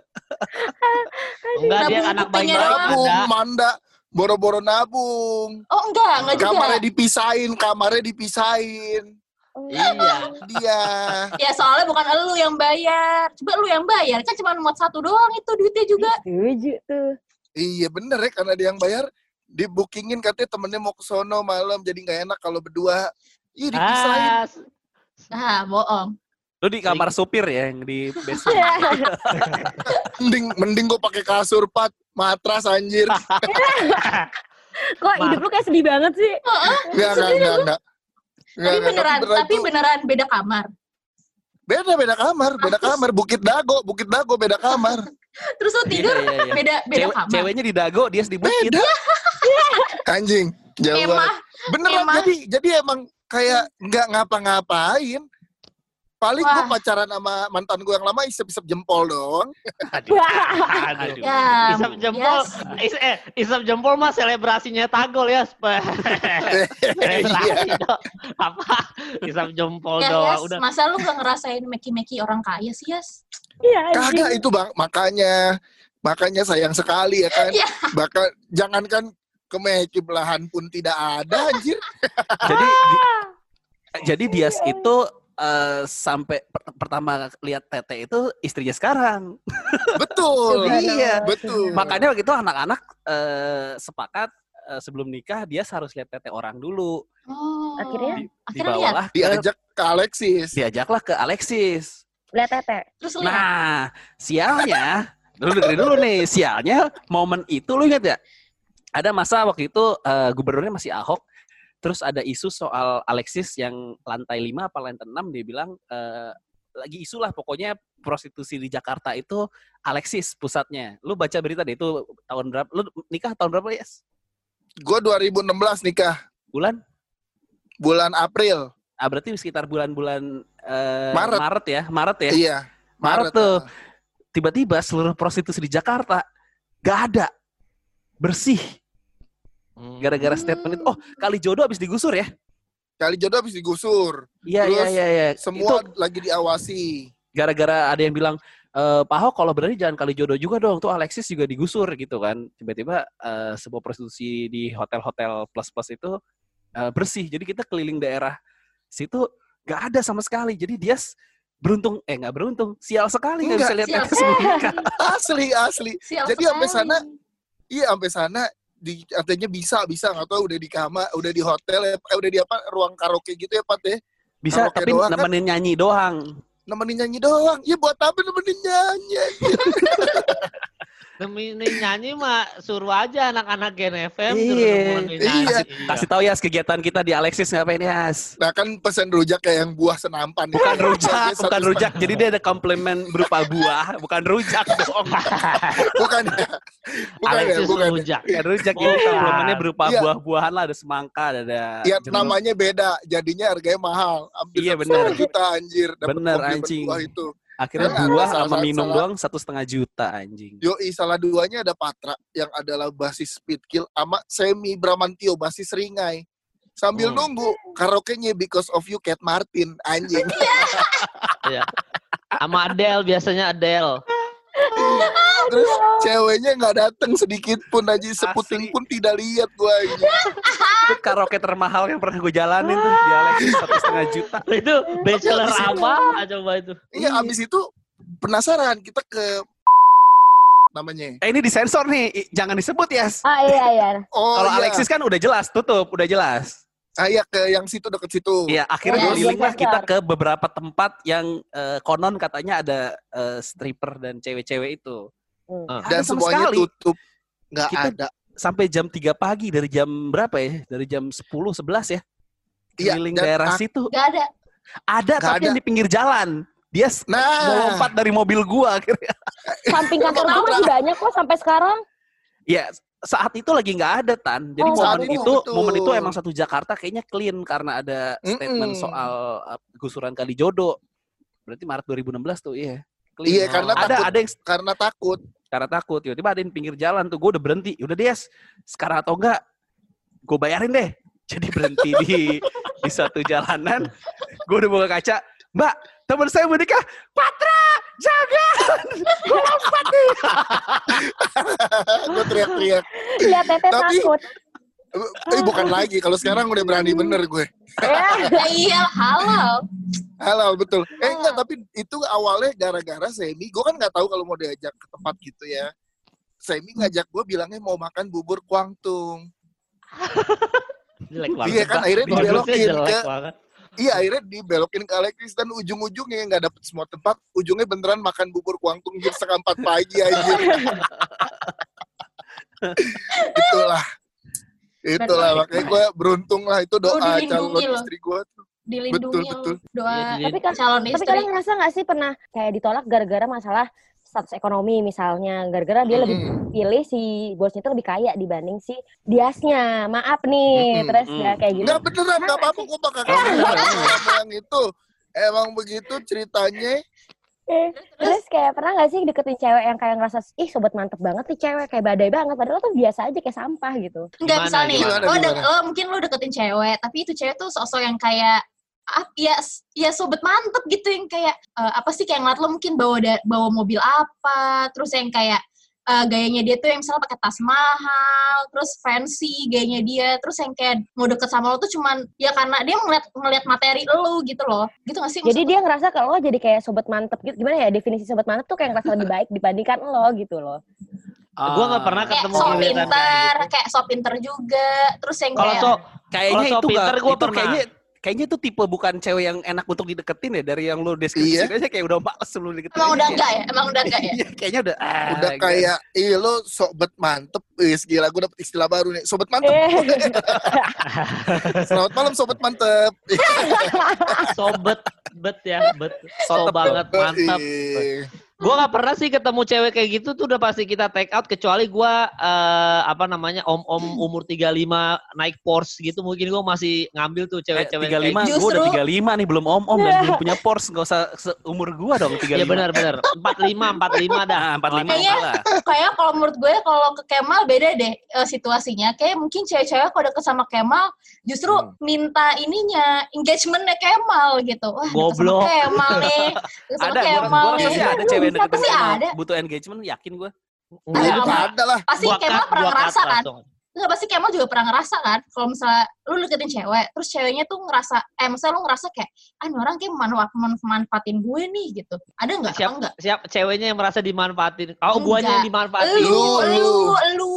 enggak dia anak baik-baik. Nabung, manda. Boro-boro nabung. oh enggak enggak juga Kamarnya dipisahin, kamarnya dipisahin. iya Dia. ya soalnya bukan lu yang bayar coba lu yang bayar kan cuma muat satu doang itu duitnya juga Setuju tuh. Iya bener ya karena dia yang bayar. Di bookingin katanya temennya mau ke sono malam jadi nggak enak kalau berdua. Iya dipisahin. ah, ah bohong Lu di kamar supir ya yang di basement. Mending mending gue pakai kasur pat matras anjir. Kok hidup lu kayak sedih banget sih? Enggak enggak enggak enggak. Nggak, tapi beneran tapi itu beneran beda kamar beda beda kamar, beda kamar. Bukit Dago, Bukit Dago beda kamar. terus lu tidur Iya, iya, iya. beda beda Cewek- kamar ceweknya di Dago, dia di Bukit. Beda. Anjing, jauh banget. emah Beneran Emang. jadi jadi emang kayak nggak ngapa-ngapain. Paling gue pacaran sama mantan gue yang lama isep-isep jempol doang. aduh, Aduh. ya Isap jempol, yes. is, eh, isap jempol mah selebrasinya tagol ya. Spe- Selebrasi Iya. dong. Apa? Isap jempol Ya, doang. Yas, Udah. masa lu gak ngerasain meki-meki orang kaya sih, Yas? Iya. Kagak itu bang, makanya makanya sayang sekali ya kan. Iya. Bahkan jangankan ke Meki belahan pun tidak ada anjir. Jadi di- jadi Dias itu eh, sampai per- pertama lihat Tete itu istrinya sekarang. Betul. Iya. Betul. Makanya waktu itu anak-anak eh, sepakat eh, sebelum nikah dia harus lihat Tete orang dulu. Oh. Akhirnya? Akhirnya lihat. Dibawalah ke, diajak ke Alexis. diajaklah ke Alexis. Lihat tete. Terus lihat. Nah, sialnya, dulu dengerin dulu nih, sialnya momen itu lu ingat ya? Ada masa waktu itu eh, gubernurnya masih Ahok, terus ada isu soal Alexis yang lantai 5 apa lantai 6 dia bilang eh, lagi isu lah pokoknya prostitusi di Jakarta itu Alexis pusatnya. Lu baca berita deh itu tahun berapa? Lu nikah tahun berapa ya? Gue 2016 nikah, Bulan? bulan April. Ah berarti sekitar bulan-bulan eh, Maret. Maret ya, Maret ya. Iya. Maret tuh. tiba-tiba seluruh prostitusi di Jakarta gak ada bersih. Gara-gara statement itu. Oh, kali jodoh habis digusur ya? Kali jodoh habis digusur. Iya iya iya iya. Semua Itu lagi diawasi. gara-gara ada yang bilang e, Pak Ahok kalau berani jangan kali jodoh juga dong. Tuh Alexis juga digusur gitu kan. Tiba-tiba eh, sebuah prostitusi di hotel-hotel plus-plus itu eh, bersih. Jadi kita keliling daerah situ gak ada sama sekali. Jadi dia beruntung eh nggak beruntung sial sekali nggak bisa lihat tetes. Asli, asli. Sial Jadi sampai sana, Iya, sampai sana di artinya bisa bisa nggak tahu udah di kamar, udah di hotel, ya, eh, udah di apa ruang karaoke gitu ya Pat ya. Bisa Karaoke tapi doang kan? nemenin nyanyi doang. Nemenin nyanyi doang. Ya buat apa nemenin nyanyi? ini nyanyi mah suruh aja anak-anak Gen FM Iya. Iya. Kasih tahu ya kegiatan kita di Alexis ngapain ya? Nah kan pesen rujak kayak yang buah senampan. ya. Bukan rujak, Dia bukan rujak. Jadi dia ada komplimen berupa buah, bukan rujak dong. Bukan ya. Bukan ya, Alexis bukan. ya. rujak. Bukan rujak ini Bukan. komplimennya berupa Iya. buah-buahan lah, ada semangka, ada Ya jeruk. namanya beda, jadinya harganya mahal. Hampir Iya, setengah juta anjir. Bener, komplimen anjing. Buah itu. Akhirnya Kan buah salah- sama minum salah- doang satu setengah juta anjing. Yoi, salah duanya ada Patra yang adalah basis Speedkill sama Semi Bramantio basis Ringai. Sambil Hmm. nunggu karaoke-nya Because of You Cat Martin anjing. Sama Adele biasanya Adele. Terus ceweknya nggak dateng sedikit pun aja seputing Asli. pun tidak lihat gua ini. Itu karaoke termahal yang pernah gue jalanin tuh di Alexis satu setengah juta. Itu bachelor apa? Coba itu. Iya, abis itu penasaran kita ke namanya. Eh ini disensor nih, jangan disebut ya. Ah iya iya. Oh Kalau iya. Alexis kan udah jelas, tutup, udah jelas. Ah, iya, ke yang situ deket situ. Iya, akhirnya Iya, keliling lah sensor. kita ke beberapa tempat yang eh, konon katanya ada eh, stripper dan cewek-cewek itu. Hmm. Ah. Dan semuanya sekali. tutup. Nggak Kita- ada. Sampai jam 3 pagi dari jam berapa ya? Dari jam 10 11 ya. Iya, Keliling dan daerah situ. Gak ada. Ada Nggak tapi ada. yang di pinggir jalan. Dia Nah, mau lompat dari mobil gua akhirnya. Samping kantor gue masih banyak kok sampai sekarang. Ya, saat itu lagi nggak ada tan. Jadi Oh, momen itu, betul. momen itu emang satu Jakarta kayaknya clean karena ada statement Mm-mm. soal uh, gusuran kali jodoh. Berarti Maret 2016 tuh, iya. Clean. Iya, karena ada takut. ada yang karena takut. karena takut tiba-tiba ada yang pinggir jalan tuh gue udah berhenti udah Des sekarang atau enggak gue bayarin deh jadi berhenti di di satu jalanan gue udah buka kaca mbak teman saya menikah Patra jangan gue lompat nih gue teriak-teriak. Lihat Tete Tapi- takut. Eh bukan lagi, kalau sekarang udah berani bener gue. Ya. Ya iya, halal. Halal betul. Eh enggak, tapi itu awalnya gara-gara Semi. Gue kan nggak tahu kalau mau diajak ke tempat gitu ya. Semi ngajak gue bilangnya mau makan bubur kuangtung. Jelek banget. Iya kan, akhirnya dibelokin ke- banget. Iya akhirnya dibelokin ke Alexis dan ujung-ujungnya nggak dapet semua tempat. Ujungnya beneran makan bubur kuangtung jam setengah empat pagi aja. Itulah. Itulah makanya gue beruntung lah itu doa calon istri gue tuh. Dilindungi Betul, betul. doa Iya, jadi- Tapi kan calon Tapi istri. kalian ngerasa nggak sih pernah kayak ditolak gara-gara masalah status ekonomi misalnya, gara-gara dia lebih pilih si bosnya itu lebih kaya dibanding si diasnya. Maaf nih, terus ya kayak gitu. Enggak beneran, enggak apa-apa gue bakal yang itu. Emang begitu ceritanya. Eh, terus kayak pernah nggak sih deketin cewek yang kayak ngerasa ih sobat mantep banget nih cewek kayak badai banget padahal tuh biasa aja kayak sampah gitu. Enggak Gimana, misalnya nih, lo, de- gimana? lo mungkin lo deketin cewek, tapi itu cewek tuh sosok yang kayak ya ya sobat mantep gitu yang kayak eh, apa sih kayak ngeliat lo mungkin bawa da- bawa mobil apa, terus yang kayak eh, gayanya dia tuh yang misalnya pakai tas mahal, terus fancy gayanya dia, terus yang kayak mau deket sama lo tuh cuman ya karena dia ngeliat ngeliat materi lo gitu loh, gitu gak sih? Jadi dia ngerasa kalau lo jadi kayak sobat mantep gitu. Gimana ya definisi sobat mantep tuh kayak ngerasa lebih baik dibandingkan lo gitu loh. Gue nggak pernah kayak ketemu so gebetan kayak pinter, gitu. kayak so pinter juga, terus yang Kalau kayak so kayaknya Kalau itu pinter, gua itu pernah. kayaknya kayaknya itu tipe bukan cewek yang enak untuk dideketin ya dari yang lu deskripsiin aja kayak udah males sebelum dideketin emang udah enggak ya, emang udah enggak ya. Iya, kayaknya udah ah, Udah gitu. kayak, iya lo sobat mantep. Wih, gila gue dapet istilah baru nih. Sobat mantep. Eh, Selamat malam sobat mantep. sobet bet ya bet so Sotep banget mantap Ih, Gua nggak pernah sih ketemu cewek kayak gitu tuh udah pasti kita take out kecuali gua eh, apa namanya om-om umur 35 naik Porsche gitu mungkin gua masih ngambil tuh Eh, cewek-cewek lima, gitu. gue udah Justru- tiga lima nih belum om om dan belum punya Porsche, nggak usah seumur gue dong tiga Iya lima. benar benar. 45 45 dah. Nah, empat lima Kayaknya- kayak kalau menurut gue kalau ke Kemal beda deh eh, situasinya. Kayak mungkin cewek-cewek kalau deket sama Kemal justru Hmm. minta ininya engagementnya Kemal gitu. Wah, Goblok. Kemal nih. Ada, gue Kemal rasa nih. sih ada cewek yang deketin Pasti Kemal, ada. butuh engagement, yakin gue. Enggak, Ada ada lah. Pasti Kemal pernah ngerasa kan? Enggak, pasti Kemal juga pernah ngerasa kan? Kalau misalnya lu deketin cewek, terus ceweknya tuh ngerasa, eh misalnya lu ngerasa kayak, ah ini orang kayak manfa- manfaatin gue nih gitu. Ada nggak? Siap, enggak? siap ceweknya yang merasa dimanfaatin. Oh, guanya yang dimanfaatin. Lu, Lu, lu.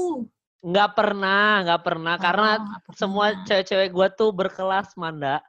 Nggak pernah, nggak pernah karena Oh, nggak pernah. semua cewek-cewek gua tuh berkelas, Manda.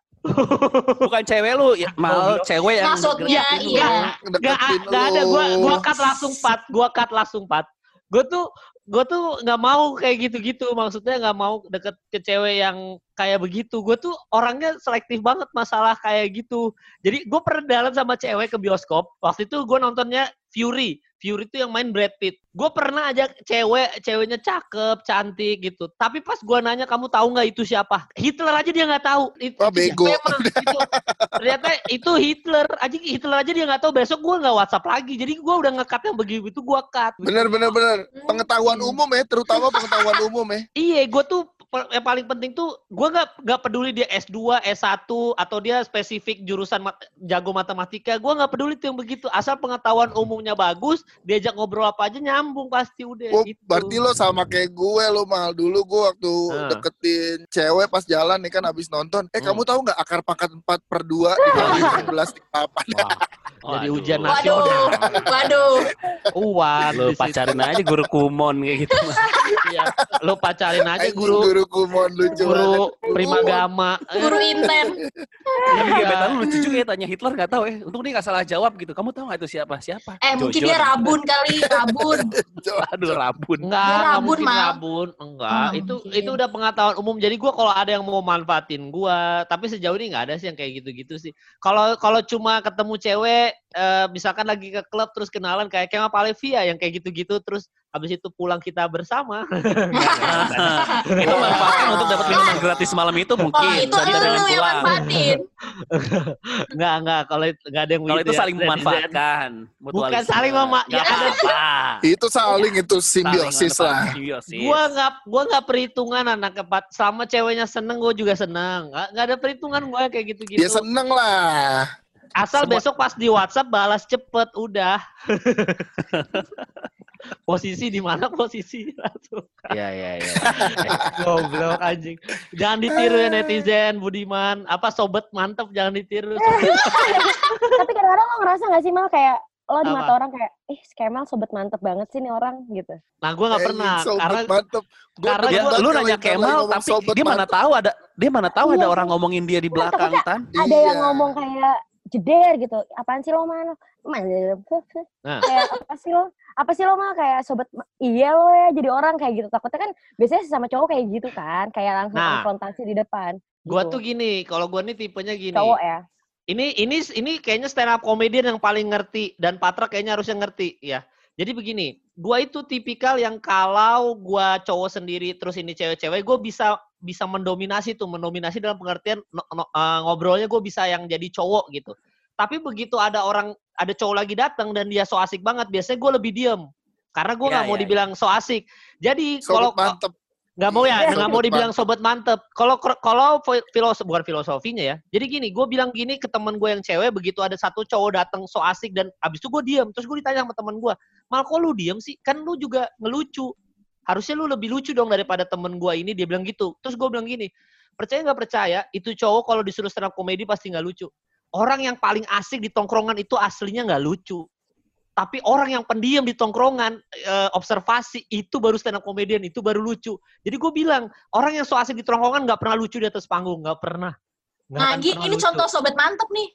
Bukan cewek lu, ya, mal Goblok. cewek yang Maksudnya, iya. Gak, Deketin gak ada. Gua gua cut langsung pat. Gua cut langsung pat. Gue tuh gue tuh nggak mau kayak gitu-gitu. Maksudnya nggak mau deket ke cewek yang kayak begitu. Gue tuh orangnya selektif banget masalah kayak gitu. Jadi gue pernah jalan sama cewek ke bioskop. Waktu itu gue nontonnya Fury Fury itu yang main Brad Pitt gue pernah ajak cewek ceweknya cakep cantik gitu tapi pas gue nanya kamu tahu nggak itu siapa Hitler aja dia nggak tahu itu, itu bego. emang? Itu- ternyata itu Hitler aja Hitler aja dia nggak tahu besok gue nggak WhatsApp lagi jadi gue udah ngekat yang begitu gue cut Bener bener bener. Hmm. Pengetahuan umum ya, terutama pengetahuan umum ya. iya gue tuh yang paling penting tuh gue nggak nggak peduli dia S2 S1 atau dia spesifik jurusan mat- jago matematika gue nggak peduli tuh yang begitu asal pengetahuan umumnya bagus diajak ngobrol apa aja nyambung pasti udah Oh, gitu. berarti lo sama kayak gue lo mal dulu gue waktu Ah. deketin cewek pas jalan nih kan abis nonton. Eh Hmm. kamu tahu nggak akar pangkat 4 per 2 dikali 19 dikali Wah, jadi Waduh. ujian Waduh, nasional waduh. Lu di situ. pacarin aja guru kumon kayak gitu. Iya. lu pacarin aja Anjing, guru guru kumon lucu guru primagama Guru inten. Tapi Iya. gebetan lu lucu juga ya tanya Hitler nggak tahu eh. Untung dia nggak salah jawab gitu. Kamu tahu nggak itu siapa? Siapa? Eh, mungkin dia rabun kali, rabun. Aduh rabun. Enggak, Dia rabun, mungkin Mal. rabun. Enggak, itu mungkin. itu udah pengetahuan umum. Jadi gua kalau ada yang mau manfaatin gua, tapi sejauh ini nggak ada sih yang kayak gitu-gitu sih. Kalau kalau cuma ketemu cewek eh, misalkan lagi ke klub terus kenalan kayak Kemal Palevia yang kayak gitu-gitu terus habis itu pulang kita bersama. itu manfaatkan untuk dapat minuman gratis malam itu Oh, mungkin. itu Bisa dengan lu yang pulang. manfaatin. Enggak, enggak kalau itu enggak ada yang Kalau itu saling memanfaatkan. Bukan saling mema- Gak ya ada-. Itu saling itu simbiosis lah. Simbiosis. Gua nggak gua nggak perhitungan anak kepat sama ceweknya seneng gua juga seneng nggak nggak ada perhitungan gua kayak gitu-gitu Ya seneng lah. Asal Semua- besok pas di WhatsApp balas cepet udah. Posisi di mana posisi langsung. Iya, iya, iya. Goblok anjing. Jangan ditiru ya netizen Budiman. Apa sobat mantep jangan ditiru. Tapi kadang-kadang lo ngerasa gak sih mal kayak lo di mata orang kayak, ih si Kemal sobat mantep banget sih nih orang gitu. Nah, gua nggak Eh, pernah karena mantep. Gua karena banget lu nanya Kemal, tapi dia mana mantep. tahu ada dia mana tahu ada Iya. orang ngomongin dia di Iya, belakang tan. Ada yang Iya. ngomong kayak jeder gitu. Apaan sih lo mal? Nah. Kayak apa sih lo? Apa sih lo mal kayak sobat iya lo ya jadi orang kayak gitu. Takutnya kan biasanya sama cowok kayak gitu kan, kayak langsung Nah. konfrontasi di depan. gua gitu. tuh gini, kalau gua nih tipenya gini. cowok ya. Ini ini ini kayaknya stand up comedian yang paling ngerti dan Patra kayaknya harusnya ngerti ya. Jadi begini, gua itu tipikal yang kalau gua cowok sendiri terus ini cewek-cewek, gua bisa bisa mendominasi tuh, mendominasi dalam pengertian no- no- eh, ngobrolnya gue bisa yang jadi cowok gitu. Tapi begitu ada orang ada cowok lagi datang dan dia so asik banget, biasanya gue lebih diem karena gue Ya, nggak mau ya, ya. dibilang so asik. Jadi kalau nggak mau ya, Iya, nggak mau dibilang sobat mantep. Kalau kalau filosof bukan filosofinya ya. Jadi gini, gue bilang gini ke temen gue yang cewek, begitu ada satu cowok datang so asik dan abis itu gue diem, terus gue ditanya sama temen gue, mal kok lu diem sih? Kan lu juga ngelucu. Harusnya lu lebih lucu dong daripada temen gue ini. Dia bilang gitu. Terus gue bilang gini, percaya nggak percaya, itu cowok kalau disuruh stand up komedi pasti nggak lucu. Orang yang paling asik di tongkrongan itu aslinya nggak lucu. Tapi orang yang pendiam di tongkrongan, eh, observasi, itu baru stand up comedian, itu baru lucu. Jadi gue bilang, orang yang so asik di tongkrongan nggak pernah lucu di atas panggung, nggak pernah. Nggak Nah, pernah ini lucu. contoh sobat mantep nih.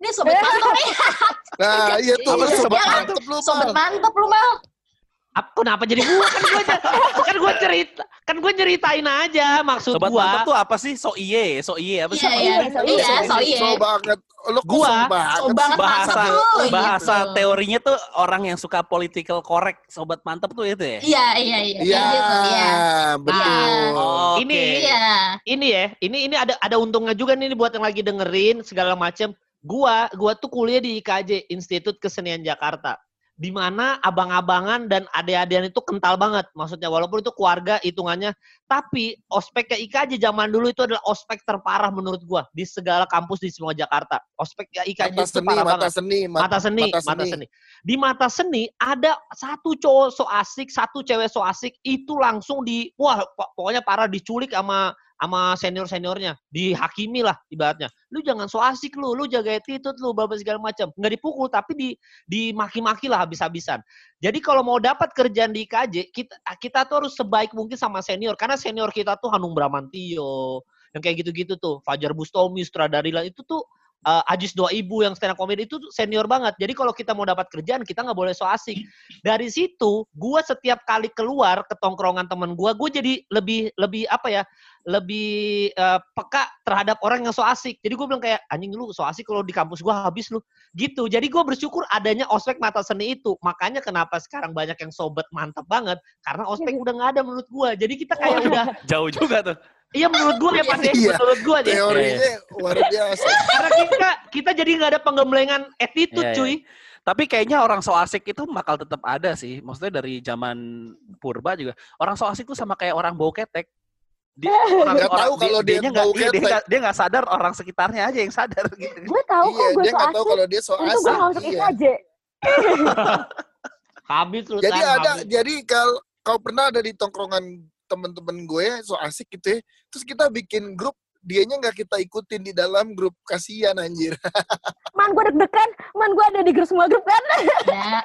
Ini sobat mantep nih. Nah, iya tuh Apa lu tuh sobat sobat mantep lu, Sobat Mal. mantep lu, Mal. Ap- Kenapa jadi gua kan gua kan gua cerita kan gua nyeritain aja maksud Sobat gua. mantap tuh apa sih? So iye, so iye apa sih? Iya, iya, so iya, iya. so iya. So banget. Kok Gua, so banget. So banget bahasa tuh, bahasa gitu. teorinya tuh orang yang suka political correct sobat mantep tuh itu ya Iya, iya, iya. Iya, gitu, iya. betul. Oh, Ini- oke. Iya. ini ya, ini ini ada ada untungnya juga nih buat yang lagi dengerin segala macam. Gua gua tuh kuliah di IKJ Institut Kesenian Jakarta. Di mana abang-abangan dan adik-adian itu kental banget. Maksudnya walaupun itu keluarga hitungannya, tapi ospeknya IKJ zaman dulu itu adalah ospek terparah menurut gua di segala kampus di semua Jakarta. Ospek IKJ Mata seni, parah mata banget. seni, mata seni, mata mata seni. seni. Di mata seni ada satu cowok so asik, satu cewek so asik itu langsung di wah po- pokoknya parah diculik sama sama senior seniornya, dihakimi lah ibaratnya. Lu jangan so asik lu, lu jaga attitude lu, bapak segala macam. Nggak dipukul tapi di dimaki-maki lah habis-habisan. Jadi kalau mau dapat kerjaan di IKJ, kita kita tuh harus sebaik mungkin sama senior karena senior kita tuh Hanung Bramantio, yang kayak gitu-gitu tuh, Fajar Bustomi, Sutradarila itu tuh uh, Ajis Dua Ibu yang stand up comedy itu tuh senior banget. Jadi kalau kita mau dapat kerjaan, kita nggak boleh so asik. Dari situ, gua setiap kali keluar ke tongkrongan temen gua, gue jadi lebih lebih apa ya, lebih uh, peka terhadap orang yang so asik. Jadi gue bilang kayak anjing lu so asik kalau di kampus gua habis lu gitu. Jadi gue bersyukur adanya ospek mata seni itu. Makanya kenapa sekarang banyak yang sobat mantap banget karena ospek udah nggak ada menurut gua. Jadi kita kayak udah Jauh juga tuh. Iya menurut gua ya Pak ya, Iya. menurut gua aja. Teorinya luar biasa. Karena kita kita jadi nggak ada penggemblengan attitude Iya, iya. cuy. Tapi kayaknya orang so asik itu bakal tetap ada sih. Maksudnya dari zaman purba juga. Orang so asik tuh sama kayak orang bau ketek. Dia, orang, Nggak tahu kalau dia dianya bau nggak- dia, dia, ketek. dia nggak sadar orang sekitarnya aja yang sadar gitu. Gue tahu Iya, kok gue dia so nggak tahu asik. kalau dia so Itu gue asik. masuk Iya. IKJ. Habis lu Jadi ada, habis. jadi kalau kau pernah ada di tongkrongan temen-temen gue so asik gitu ya. Terus kita bikin grup, dianya nggak kita ikutin di dalam grup kasihan anjir. Man gue deg-degan, man gue ada di grup semua grup kan. Ya.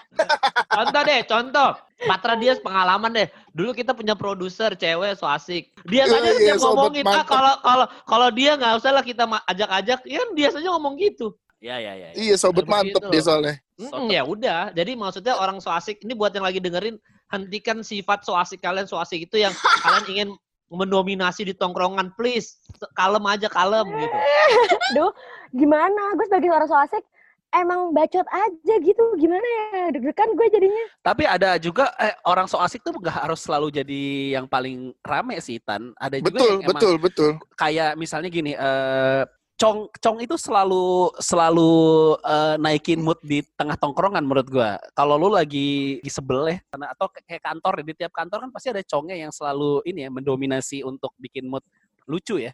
Contoh deh, contoh. Patra dia pengalaman deh. Dulu kita punya produser cewek so asik. Dia saja Iya, dia iya, sobat ngomongin, ah mantap. kalau kalau kalau dia nggak usah lah kita ajak-ajak, ya dia saja ngomong gitu. Ya ya ya. iya, sobat mantep dia soalnya. Mm-mm, ya udah. Jadi maksudnya orang so asik ini buat yang lagi dengerin hentikan sifat so asik kalian so asik itu yang kalian ingin mendominasi di tongkrongan please kalem aja kalem gitu. Duh, gimana? Gue sebagai orang so asik, emang bacot aja gitu. Gimana ya? Deg-degan gue jadinya. Tapi ada juga eh, orang so asik tuh nggak harus selalu jadi yang paling rame sih Tan. Ada juga Betul, yang emang betul, betul. kayak misalnya gini, eh Cong Cong itu selalu selalu eh, naikin mood di tengah tongkrongan menurut gua. Kalau lu lagi di sebel ya, karena- atau kayak kantor ya, di tiap kantor kan pasti ada Congnya yang selalu ini ya mendominasi untuk bikin mood lucu ya.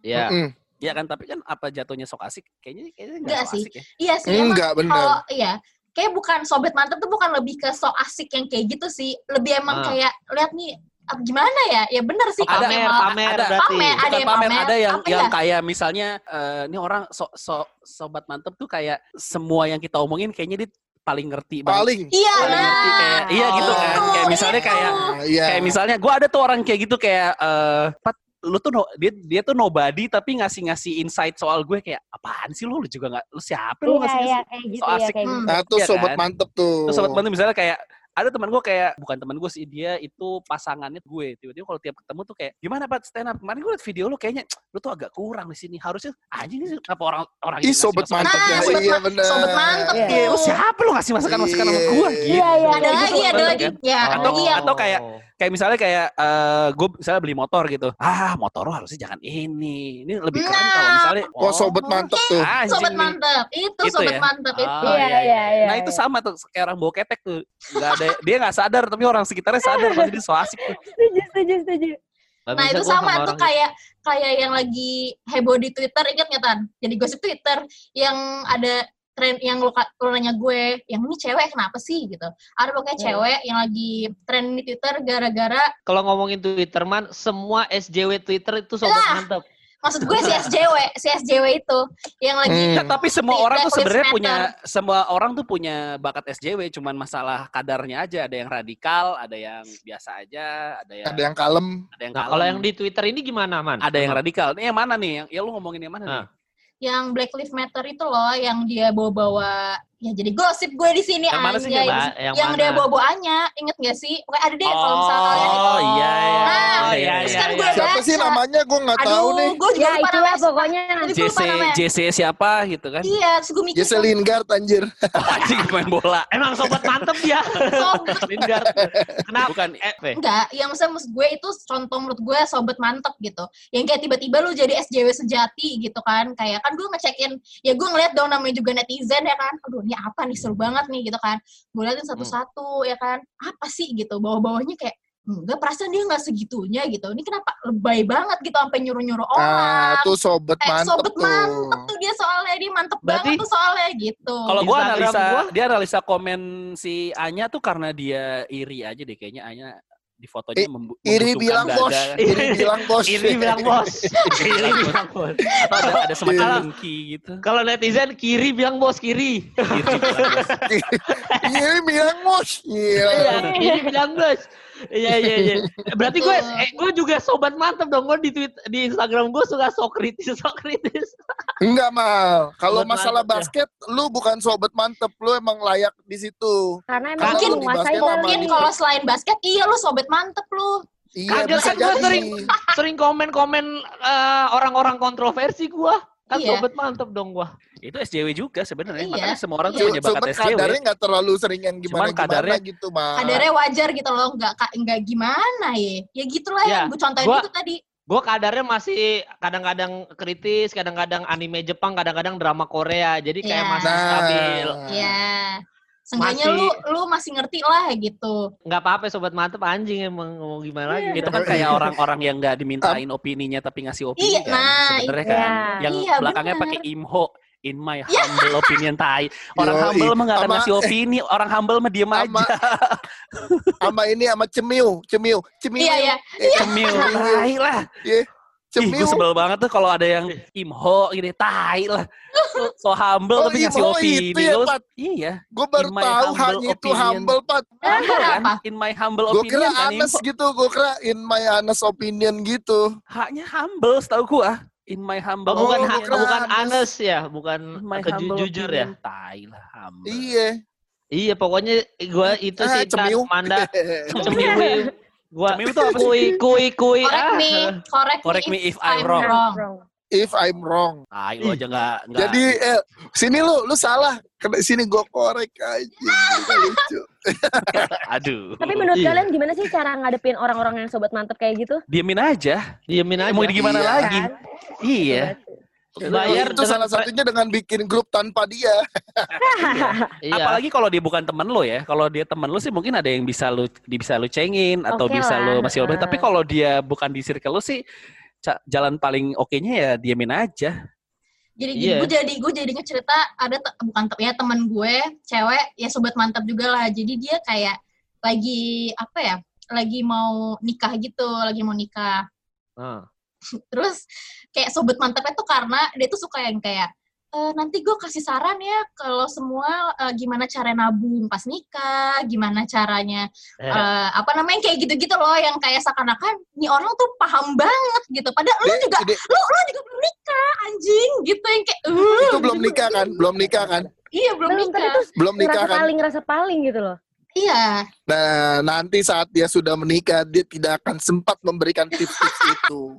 Ya. Mm-mm. Iya kan, tapi kan apa jatuhnya sok asik? Kayaknya kayaknya Enggak sih. asik ya. Iya sih, emang Enggak, benar. kalau iya kayak bukan sobat mantep tuh bukan lebih ke so asik yang kayak gitu sih lebih emang Ah. kayak lihat nih gimana ya ya bener sih Ada, Pamer, emang- pamer ada. berarti. Pamer, ada yang pamer, pamer, ada yang yang ya? kayak misalnya eh, ini orang so, so- sobat mantep tuh kayak semua yang kita omongin kayaknya dia paling ngerti banget. Paling. iya Paling nah ngerti kayak iya gitu kan. Itu, Kayak misalnya itu. kayak Nah, iya. kayak misalnya gue ada tuh orang kayak gitu kayak eh Pat lu tuh no, dia dia tuh nobody tapi ngasih-ngasih insight soal gue kayak apaan sih lu lu juga nggak lu siapa lu Iya, ngasih iya, kayak gitu so ya, asik kayak gitu. Nah, tuh Iya sobat kan? mantep tuh. Sobat bantu misalnya kayak ada teman gue kayak bukan teman gue sih dia itu pasangannya gue tiba-tiba kalau tiap ketemu tuh kayak gimana pak stand up kemarin gue liat video lu kayaknya lu tuh agak kurang di sini harusnya anjing ini kenapa orang orang Ih, ini sobat mantep ya. Nah, gue? sobat Iya, benar. sobat mantep Iya. Iya, lu tuh. siapa lu ngasih masukan masukan sama Iya. gue gitu Iya, iya. ada lagi ada lagi ya Atau- yang atau kayak kayak misalnya kayak eh gue misalnya beli motor gitu ah motor lu harusnya jangan ini ini lebih keren Nah. kalau misalnya Oh, sobat mantep tuh. anjing sobat mantep itu, Itu sobat ya? mantep itu Ah, Iya, iya, iya. Nah itu sama tuh kayak orang bawa ketek tuh. Nggak ada dia nggak sadar tapi orang sekitarnya sadar pasti dia so asik tuh. Setuju, setuju, setuju. Nah bisa itu gua sama, tuh kayak kayak yang lagi heboh di Twitter ingat nggak tan? Jadi gosip Twitter yang ada tren yang lu, ka- lu nanya gue, yang ini cewek kenapa sih gitu? Ada pokoknya Hmm. cewek yang lagi tren di Twitter gara-gara Kalau ngomongin Twitter man, semua SJW Twitter itu sobat Lah. Maksud gue si SJW, si SJW itu yang lagi Hmm. Nah, tapi semua orang tuh sebenarnya punya semua orang tuh punya bakat SJW cuman masalah kadarnya aja. Ada yang radikal, ada yang biasa aja, ada yang Ada yang kalem. ada yang Nah, kalem, kalau yang di Twitter ini gimana, Man? ada yang radikal. Ini yang mana nih? Yang ya lu ngomongin yang mana nih? Nah. yang Black Lives Matter itu loh yang dia bawa-bawa Ya jadi gosip gue di sini Yang mana sih, anjay. Mbak? Yang Yang mana? dia bawa-bawaannya, inget gak sih? Pokoknya ada deh kalau misalnya kalian Oh iya iya. Nah, iya, iya, iya. kan gue Siapa sih namanya? Gue nggak tahu Aduh, nih. gue juga ya lupa namanya. pokoknya. Gue JC. JC siapa gitu kan? Iya, terus gue mikir. Jesse Lingard anjir. Anjing main bola. Emang sobat mantep dia. Sobat. Lingard. Kenapa? Bukan Eh, Enggak, yang maksudnya maksud gue itu contoh menurut gue sobat mantep gitu. Yang kayak tiba-tiba lu jadi SJW sejati gitu kan. Kayak kan gue ngecekin, ya gue ngeliat dong namanya juga netizen ya kan. Aduh ini apa nih, seru banget nih gitu kan. Gue liatin satu-satu ya kan. Apa sih gitu, bawah-bawahnya kayak, enggak perasaan dia nggak segitunya gitu. Ini kenapa lebay banget gitu sampai nyuruh-nyuruh Ah, orang. tuh sobat Eh, mantep sobat tuh. mantep tuh dia soalnya, dia mantep Berarti- banget tuh soalnya gitu. Kalau gua Instagram analisa gua- dia analisa komen si Anya tuh karena dia iri aja deh kayaknya Anya di fotonya I- membu- Iri bilang dada bos. kan. Iri bilang bos. Iri bilang bos. Iri bilang bos. Atau ada, ada semacam dengki gitu. Kalau netizen kiri bilang bos kiri. Iri bilang bos. Iri bilang bos. Iya. Iya, kiri bilang bos. Iya iya iya. Berarti gue eh, gue juga sobat mantep dong. Gue di tweet di Instagram gue suka sok kritis sok kritis. Enggak mal. Kalau masalah mantep ya. basket, lu bukan sobat mantep, lu emang layak di situ. Karena emang Mungkin- menguasai mungkin kalau selain basket, iya lu sobat mantep lu. Iya, Kagak kan gue sering sering komen-komen eh, orang-orang kontroversi gue. Kan Iya. sobat mantep dong gue. Itu SJW juga sebenarnya. Iya. Makanya semua orang Iya. tuh punya bakat Cuman SJW. kadarnya nggak terlalu sering yang gimana-gimana kadarnya- gitu, mal. Kadarnya wajar gitu loh, nggak nggak gimana ya. Ya gitulah Ya, yang gue contohin gua- itu tadi. Gue kadarnya masih kadang-kadang kritis, kadang-kadang anime Jepang, kadang-kadang drama Korea. Jadi kayak Iya. masih Nah. stabil. Ya. Seenggaknya lu lu masih ngerti lah gitu. Nggak apa-apa sobat mantep anjing emang mau gimana lagi. Itu dah. kan kayak orang-orang yang nggak dimintain opininya tapi ngasih opini Iya, kan. nah, Sebenarnya iya. kan. Yang Iya, belakangnya pakai imho. In my humble opinion tai. Orang Yoi. humble mah nggak akan ngasih opini. Orang humble mah diem Sama aja. sama ini sama cemiu, cemiu, cemiu. Iya ya. Cemil. Tai lah. Ih, gue sebel banget tuh kalau ada yang imho gini, tai lah. So, so humble Oh, tapi ngasih imho opini. itu ya, Pat? iya, Gue baru tahu hanya itu humble, Pat. humble kan? Apa? In my humble Gue opinion kira kan honest info. gitu, gue kira in my honest opinion gitu. Haknya humble setahu gua. In my humble Oh, bukan Oh, ha- bukan. Anes ya, bukan jujur ya. Tai lah, humble. Iya. Iya, pokoknya gua itu Ah, sih cemiu. Manda cemiu. Gua Cemiu tuh apa sih? kui kui kui Correct ah. me, correct, Correct me if I'm I'm wrong. wrong. If I'm wrong. Tai lu aja nggak nggak. Jadi eh, sini lu, lu salah. Kena sini gue korek aja. Lucu. aduh. Tapi menurut Iya. kalian gimana sih cara ngadepin orang-orang yang sobat mantep kayak gitu? Diemin aja. Diemin aja. Mau gimana Iya. lagi? Kan? Iya. Bayar itu salah satunya dengan bikin grup tanpa dia. Iya. Apalagi kalau dia bukan temen lo ya. Kalau dia temen lo sih mungkin ada yang bisa lu di- bisa lu cengin atau Oke bisa lah, lu masih obat. Tapi kalau dia bukan di circle lo sih jalan paling oke-nya ya diemin aja. Jadi Iya. gue jadi gue jadinya cerita ada te- bukan te- ya teman gue cewek ya sobat mantap juga lah. Jadi dia kayak lagi apa ya? Lagi mau nikah gitu, lagi mau nikah. Ah. Terus kayak sobat mantapnya tuh karena dia tuh suka yang kayak "Eh, nanti gue kasih saran ya kalau semua eh, gimana cara nabung pas nikah, gimana caranya Eh, eh, apa namanya kayak gitu-gitu loh yang kayak seakan-akan nih orang tuh paham banget gitu. Padahal lu juga lu lu juga belum nikah anjing gitu yang kayak "Uh, itu belum nikah kan? Belum nikah kan? Iya belum nikah. itu Belum nikah ngerasa kan? paling, ngerasa paling gitu loh. Iya. Nah, nanti saat dia sudah menikah, dia tidak akan sempat memberikan tips-tips itu.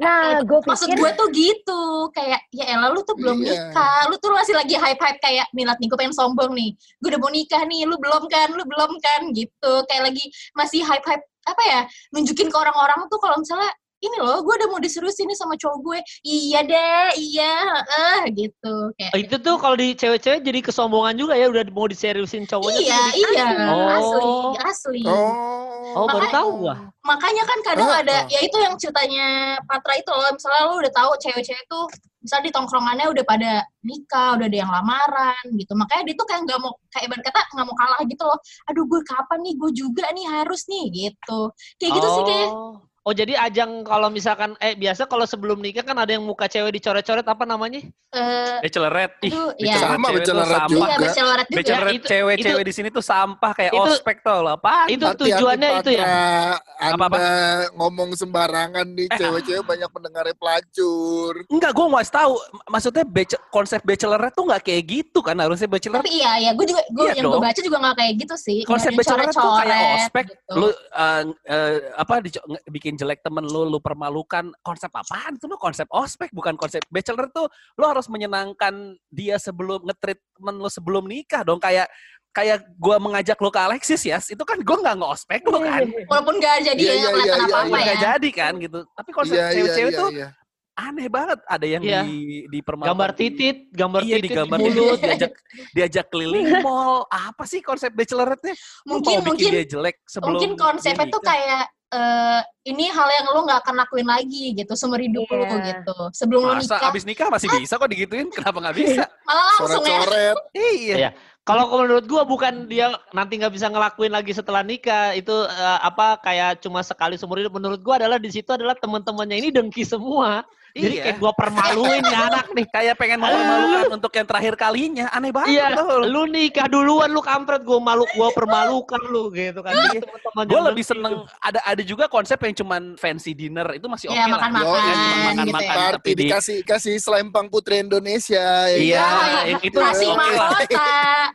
Nah, gue Maksud pikir gue tuh gitu, kayak ya elah lu tuh belum Iya. nikah, lu tuh masih lagi hype-hype kayak Milat nih, gue pengen sombong nih, gue udah mau nikah nih, lu belum kan, lu belum kan, gitu, kayak lagi masih hype-hype apa ya, nunjukin ke orang-orang tuh kalau misalnya ini loh, gue udah mau diseriusin nih sama cowok gue, iya deh, iya, eh gitu, kayak itu tuh kalau di cewek-cewek jadi kesombongan juga ya udah mau diseriusin cowoknya. iya, jadi- iya, Oh. asli, asli. Oh, baru Makanya- tahu gua. makanya kan kadang Oh, ada oh. ya itu yang ceritanya Patra itu loh misalnya lu udah tahu cewek-cewek tuh misalnya di tongkrongannya udah pada nikah udah ada yang lamaran gitu makanya dia tuh kayak nggak mau kayak ibarat kata nggak mau kalah gitu loh aduh gue kapan nih gue juga nih harus nih gitu kayak gitu sih kayak Oh. Jadi ajang kalau misalkan eh biasa kalau sebelum nikah kan ada yang muka cewek dicoret-coret apa namanya? Eh, Bachelorette. Ih, iya. Sama tuh sampah. juga. Iya, bachelorette juga. Cewek-cewek di sini tuh sampah kayak itu- ospek tau lah. Apa? Itu tujuannya itu ya. Anda Apa-apa? ngomong sembarangan nih, Eh, cewek-cewek banyak pendengarnya pelacur. Enggak, gue mau tahu. Maksudnya bache- konsep bachelorette tuh nggak kayak gitu kan. Harusnya bachelorette Tapi iya, ya gue juga gue Iya yang gue dong. baca juga gak kayak gitu sih. Nggak konsep bachelorette tuh kayak ospek. gitu. Lu uh, uh, apa dico- nge- bikin jelek temen lu, lu permalukan. Konsep apaan? Itu lu konsep ospek bukan konsep bachelorette tuh. Lu harus menyenangkan dia sebelum ngetrit temen lu sebelum nikah dong. Kayak kayak gua mengajak lu ke Alexis ya, itu kan gua nggak nge-ospek lu kan. Walaupun gak jadi Iya, ya iya, kelihatan iya, apa-apa iya, ya. Nggak jadi kan gitu. Tapi konsep Iya, iya, cewek-cewek iya, tuh iya. aneh banget. Ada yang Iya. di dipermalukan. Gambar titit, gambar iya, titit digambar di mulut. diajak diajak keliling mall. Apa sih konsep bachelorette-nya? Lu Mungkin mau bikin mungkin dia jelek sebelum mungkin konsepnya tuh kayak eh ini hal yang lu nggak akan lakuin lagi gitu seumur hidup lu Iya. gitu. Sebelum lu Masa nikah abis nikah masih bisa kok digituin? Kenapa nggak bisa? malah langsung ya. Coret-coret. iya. Iya. Kalau menurut gua bukan dia nanti nggak bisa ngelakuin lagi setelah nikah itu eh, apa kayak cuma sekali seumur hidup. Menurut gua adalah di situ adalah teman-temannya ini dengki semua. Jadi Iya. kayak gua permaluin nih anak nih. Kayak pengen mempermalukan untuk yang terakhir kalinya. Aneh banget. Iya, lu. nikah duluan lu kampret gua malu gua permalukan lu gitu kan. Jadi teman-teman Gue lebih seneng ada ada juga konsep yang cuman fancy dinner itu masih oke Iya, lah. makan-makan Kan cuma gitu makan-makan ya. Tapi di dikasih kasih selempang putri Indonesia. ya Iya, kan? yang itu Kasih oke lah. mahkota.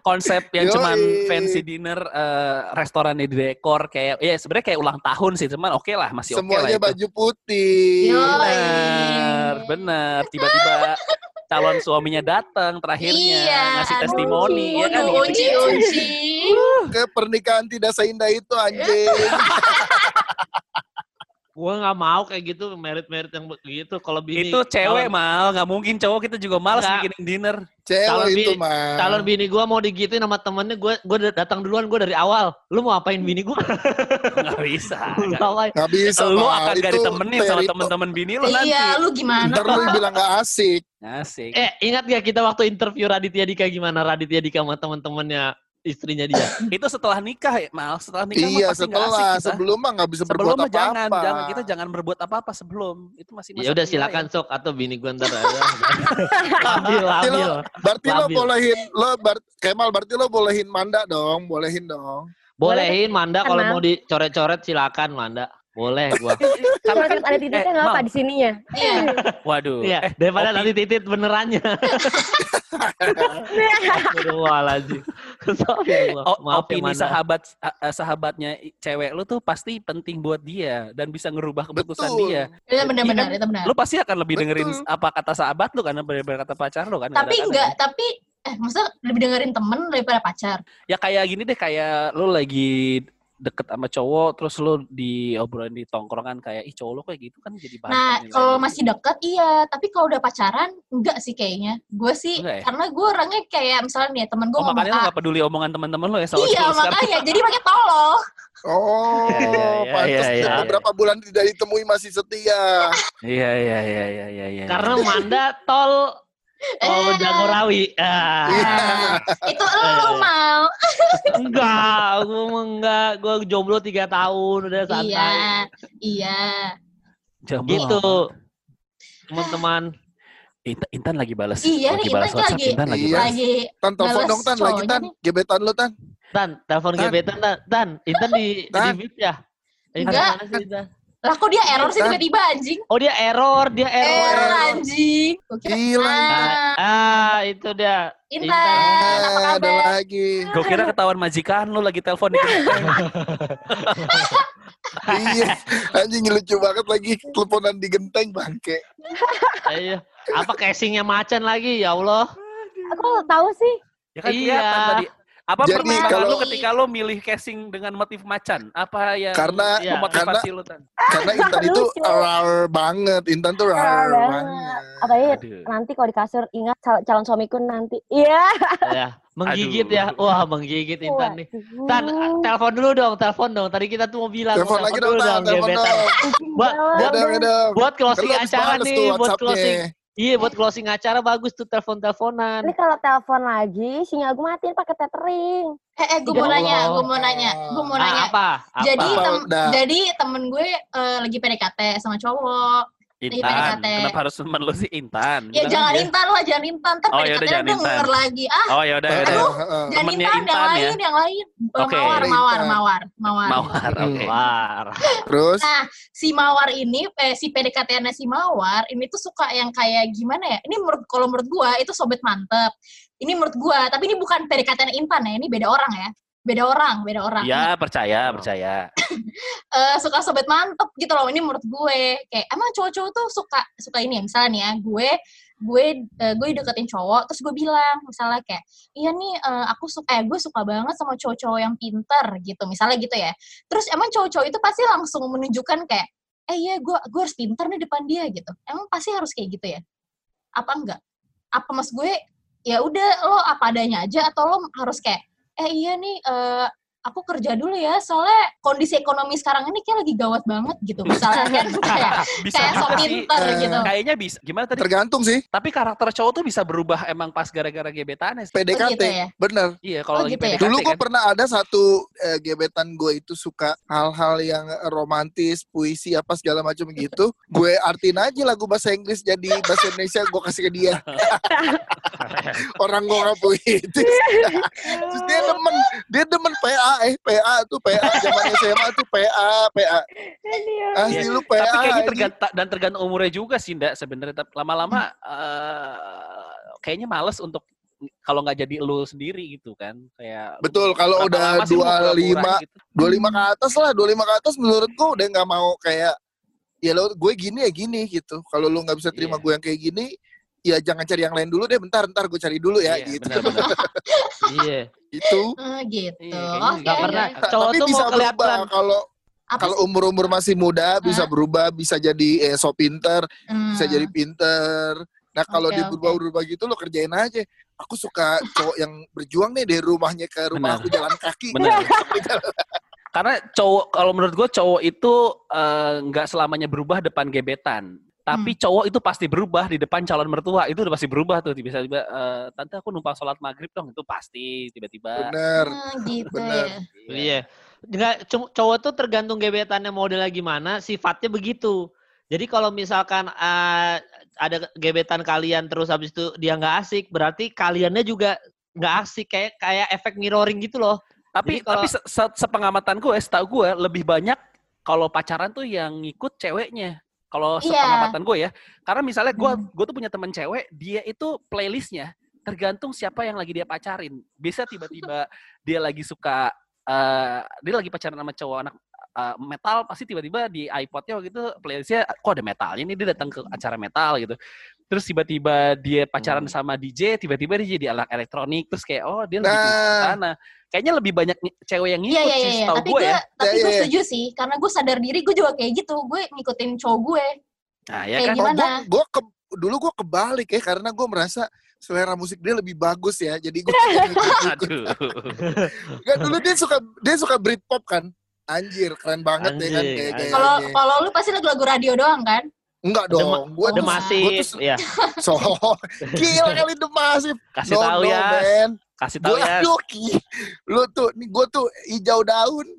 konsep yang Yoi. cuman fancy dinner eh, restorannya di dekor kayak ya sebenarnya kayak ulang tahun sih cuman oke lah masih oke lah Semuanya itu. baju putih. Yoi. Bener, bener. Tiba-tiba calon suaminya datang terakhirnya Iya, ngasih aduh. testimoni ya kan Aduh, gitu. Unci-unci. Ke pernikahan tidak seindah itu anjing. gua nggak mau kayak gitu merit-merit yang begitu kalau bini Itu cewek mal, nggak mungkin cowok kita juga malas bikinin dinner. Cewek Calon itu bini- mah. calon bini gua mau digituin sama temennya gua gua datang duluan gua dari awal lu mau apain bini gua Nggak bisa. Nggak. Nggak bisa Lu Mal. akan gak Itu ditemenin sama temen-temen bini lu nanti. Iya, lu gimana? Ntar lu bilang gak asik. Asik. eh ingat gak kita waktu interview Raditya Dika gimana Raditya Dika sama temen-temennya istrinya dia. Itu setelah nikah ya, Mal. Setelah nikah Iya pasti nggak setelah. asik kita. sebelum mah nggak bisa sebelum berbuat mah jangan, apa-apa. jangan. Kita jangan berbuat apa-apa sebelum. Itu masih masa ya udah tua silakan sok. Atau bini gua ntar aja. Berarti labil. lo, berarti lo bolehin lo bar, Kemal berarti lo bolehin Manda dong, bolehin dong. bolehin Manda kalau mau dicoret-coret silakan Manda boleh gua Karena kan ada titiknya eh, nggak apa di sininya. Iya. Waduh. Iya, Eh, daripada Opi. nanti titit benerannya. Astagfirullahaladzim. Astagfirullah. o- Maaf ya, opini Manda. sahabat eh, eh, sahabatnya cewek lu tuh pasti penting buat dia dan bisa ngerubah keputusan Betul. dia. Itu benar-benar, Iya itu benar. Lu pasti akan lebih dengerin apa kata sahabat lu kan daripada kata pacar lu kan. Tapi enggak, kan. tapi eh maksudnya lebih dengerin temen daripada pacar. Ya kayak gini deh kayak lu lagi deket sama cowok terus lu diobrolin di tongkrongan kayak ih cowok lu kayak gitu kan jadi bahan Nah, kalau gitu. masih deket iya, tapi kalau udah pacaran enggak sih kayaknya. Gue sih Enggak ya? karena gue orangnya kayak misalnya nih temen gue Oh, ngomong makanya lu A. gak peduli omongan teman-teman lu ya soal Iya, makanya jadi pakai tolol. Oh, Iya, iya, iya, pantas iya, dia iya. beberapa bulan tidak ditemui masih setia. Iya iya iya iya iya iya. Karena Manda tol tol Eh. Jagorawi. Ah. Iya. Itu lu mau. Enggak, gue enggak. Gue jomblo tiga tahun udah santai. Iya, iya. Jomblo. Gitu. Teman-teman. Intan, Intan lagi balas Iya lagi nih, balas Intan WhatsApp, lagi- Intan lagi Iya. balas. Lagi Tan telepon dong Tan lagi Tan. nih. Gebetan lo Tan. Tan, telepon Tan. gebetan Tan. Tan, Intan di di Tan. mute ya? Intan Enggak. mana sih Intan? Lah kok dia error sih tiba-tiba anjing. Oh dia error, dia error. Error anjing. Gila, ah, Ah, itu dia. Intan, apa Ah, ada kabar? lagi. Gue kira ketahuan majikan lu lagi telepon di iya, anjing lucu banget lagi teleponan di genteng bangke. Ayo. Apa casingnya macan lagi? Ya Allah. Aku tahu sih. Ya kan Iya. tadi. Apa Jadi pertimbangan kalau- lu ketika lu milih casing dengan motif macan? Apa yang Karena Iya. memotivasi lu Tan? karena Intan itu rare banget. Intan tuh Rare banget. banget. Apalagi Aduh. nanti kalau di kasur ingat cal- calon suamiku nanti. Iya. Ya, menggigit Aduh. ya. Wah, menggigit Intan nih. Tan, telepon dulu dong, telepon dong. Tadi kita tuh mau bilang. Telepon lagi dong. Telepon gebetan. dong. Buat, buat, closing acara nih, buat closing. Iya buat closing acara bagus tuh telepon-teleponan. Ini kalau telepon lagi, sinyal gue matiin pakai tethering. Eh, eh gue mau nanya, Allah. gue mau nanya, gue mau Ah, nanya. apa? Apa? Jadi tem Udah. jadi temen gue eh, lagi PDKT sama cowok. Iya, Intan. PDKT. Kenapa harus temen lu sih Intan? Ya Bilang jangan aja. intan lah, jangan intan. Ntar Oh, yaudah, PDKT jangan denger Intan. lagi. Ah, Oh ya udah ya udah. Heeh, heeh. jangan Temennya intan, yang Intan ya? lain, yang lain. Eh, Oke. Mawar, Intan. mawar, mawar, mawar. Mawar, oke. War. Terus Nah, si Mawar ini, eh, si PDKT-nya si Mawar, ini tuh suka yang kayak gimana ya? Ini menurut kalau menurut gua itu sobat mantep. Ini menurut gua, tapi ini bukan PDKT-nya Intan ya, ini beda orang ya. Beda orang, beda orang. Ya percaya, percaya. Eh, suka sobat mantep gitu loh. Ini menurut gue. Kayak emang cowok-cowok tuh suka suka ini ya. Misalnya nih ya, gue gue eh, gue deketin cowok terus gue bilang misalnya kayak iya nih eh, aku suka eh gue suka banget sama cowok-cowok yang pinter gitu misalnya gitu ya terus emang cowok-cowok itu pasti langsung menunjukkan kayak eh iya gue gue harus pinter nih depan dia gitu emang pasti harus kayak gitu ya apa enggak apa mas gue ya udah lo apa adanya aja atau lo harus kayak eh iya nih eh, aku kerja dulu ya soalnya kondisi ekonomi sekarang ini kayak lagi gawat banget gitu misalnya kan kayak Bisa kayak sok pinter Eh, gitu Kayaknya bisa. Gimana tadi? tergantung sih Tapi karakter cowok tuh bisa berubah emang pas gara-gara gebetannya sih. PDKT. Oh, gitu ya? Bener. Iya, kalau Oh, lagi gitu ya? PDKT Dulu gue kan. pernah ada satu eh, gebetan gue itu suka hal-hal yang romantis, puisi apa segala macam gitu. Gue artiin aja lagu bahasa Inggris jadi bahasa Indonesia gue kasih ke dia. Orang gue nggak puitis. Terus dia demen, dia demen PA eh PA tuh PA zaman SMA tuh PA PA. Asli lu PA. Tapi kayaknya tergantung dan tergantung umurnya juga sih, Ndak sebenarnya. Tapi Lama-lama eh, kayaknya males untuk kalau nggak jadi lu sendiri gitu kan. Kayak Betul, kalau udah 25 pura-pura gitu? 25 ke atas lah 25 ke atas menurut gue udah nggak mau kayak ya lo gue gini ya gini gitu kalau lu nggak bisa terima Iya. gue yang kayak gini ya jangan cari yang lain dulu deh bentar bentar gue cari dulu ya Iya, gitu. Iya. itu Eh, gitu Iya, nggak pernah. oke. Cowok tapi tuh bisa mau berubah kelihatan. kalau kalau umur umur masih muda bisa berubah bisa jadi eh, so pinter Hmm. bisa jadi pinter nah kalau Oke, dia berubah berubah gitu lo kerjain aja aku suka cowok yang berjuang nih dari rumahnya ke rumah Benar. aku jalan kaki Benar. Karena cowok kalau menurut gue cowok itu eh, nggak selamanya berubah depan gebetan. Tapi Hmm. cowok itu pasti berubah di depan calon mertua. Itu udah pasti berubah tuh. Tiba-tiba eh, tante aku numpang sholat maghrib dong. Itu pasti tiba-tiba. bener Ah, gitu Bener. ya Iya. Nggak, cum- cowok tuh tergantung gebetannya modelnya gimana, sifatnya begitu. Jadi kalau misalkan eh, ada gebetan kalian terus habis itu dia nggak asik, berarti kaliannya juga nggak asik kayak kayak efek mirroring gitu loh. Tapi Jadi kalau- tapi se- se- sepengamatan gue, setahu gue lebih banyak kalau pacaran tuh yang ngikut ceweknya. Kalau Iya. sepengamatan gue ya, karena misalnya gue Hmm. gue tuh punya teman cewek, dia itu playlistnya tergantung siapa yang lagi dia pacarin. Bisa tiba-tiba dia lagi suka, eh dia lagi pacaran sama cowok anak eh, metal, pasti tiba-tiba di iPodnya waktu itu playlistnya, kok ada metalnya nih, dia datang ke acara metal gitu. Terus tiba-tiba dia pacaran Hmm. sama DJ, tiba-tiba dia jadi alat elektronik, terus kayak oh dia lagi Nah. ke sana. Kayaknya lebih banyak cewek yang ngikut Iya iya sih, iya, setahu tapi gue gue ya. tapi Iya, gue iya. setuju sih karena gue sadar diri gue juga kayak gitu gue ngikutin cowok gue Nah, ya kayak kan? Oh, gimana? gua ke, dulu gue kebalik ya karena gue merasa selera musik dia lebih bagus ya. Jadi gue. Enggak dulu dia suka dia suka Britpop kan. Anjir, keren banget ya kan kayak kalau kalau lu pasti lagu-lagu radio doang kan Enggak dong. Gue The Udah tuh masih, gua tuh ya. so gila kali The Massive. Kasih No, tahu no, ya, man. kasih tahu Gua ya. ki- lu tuh nih gue tuh hijau daun.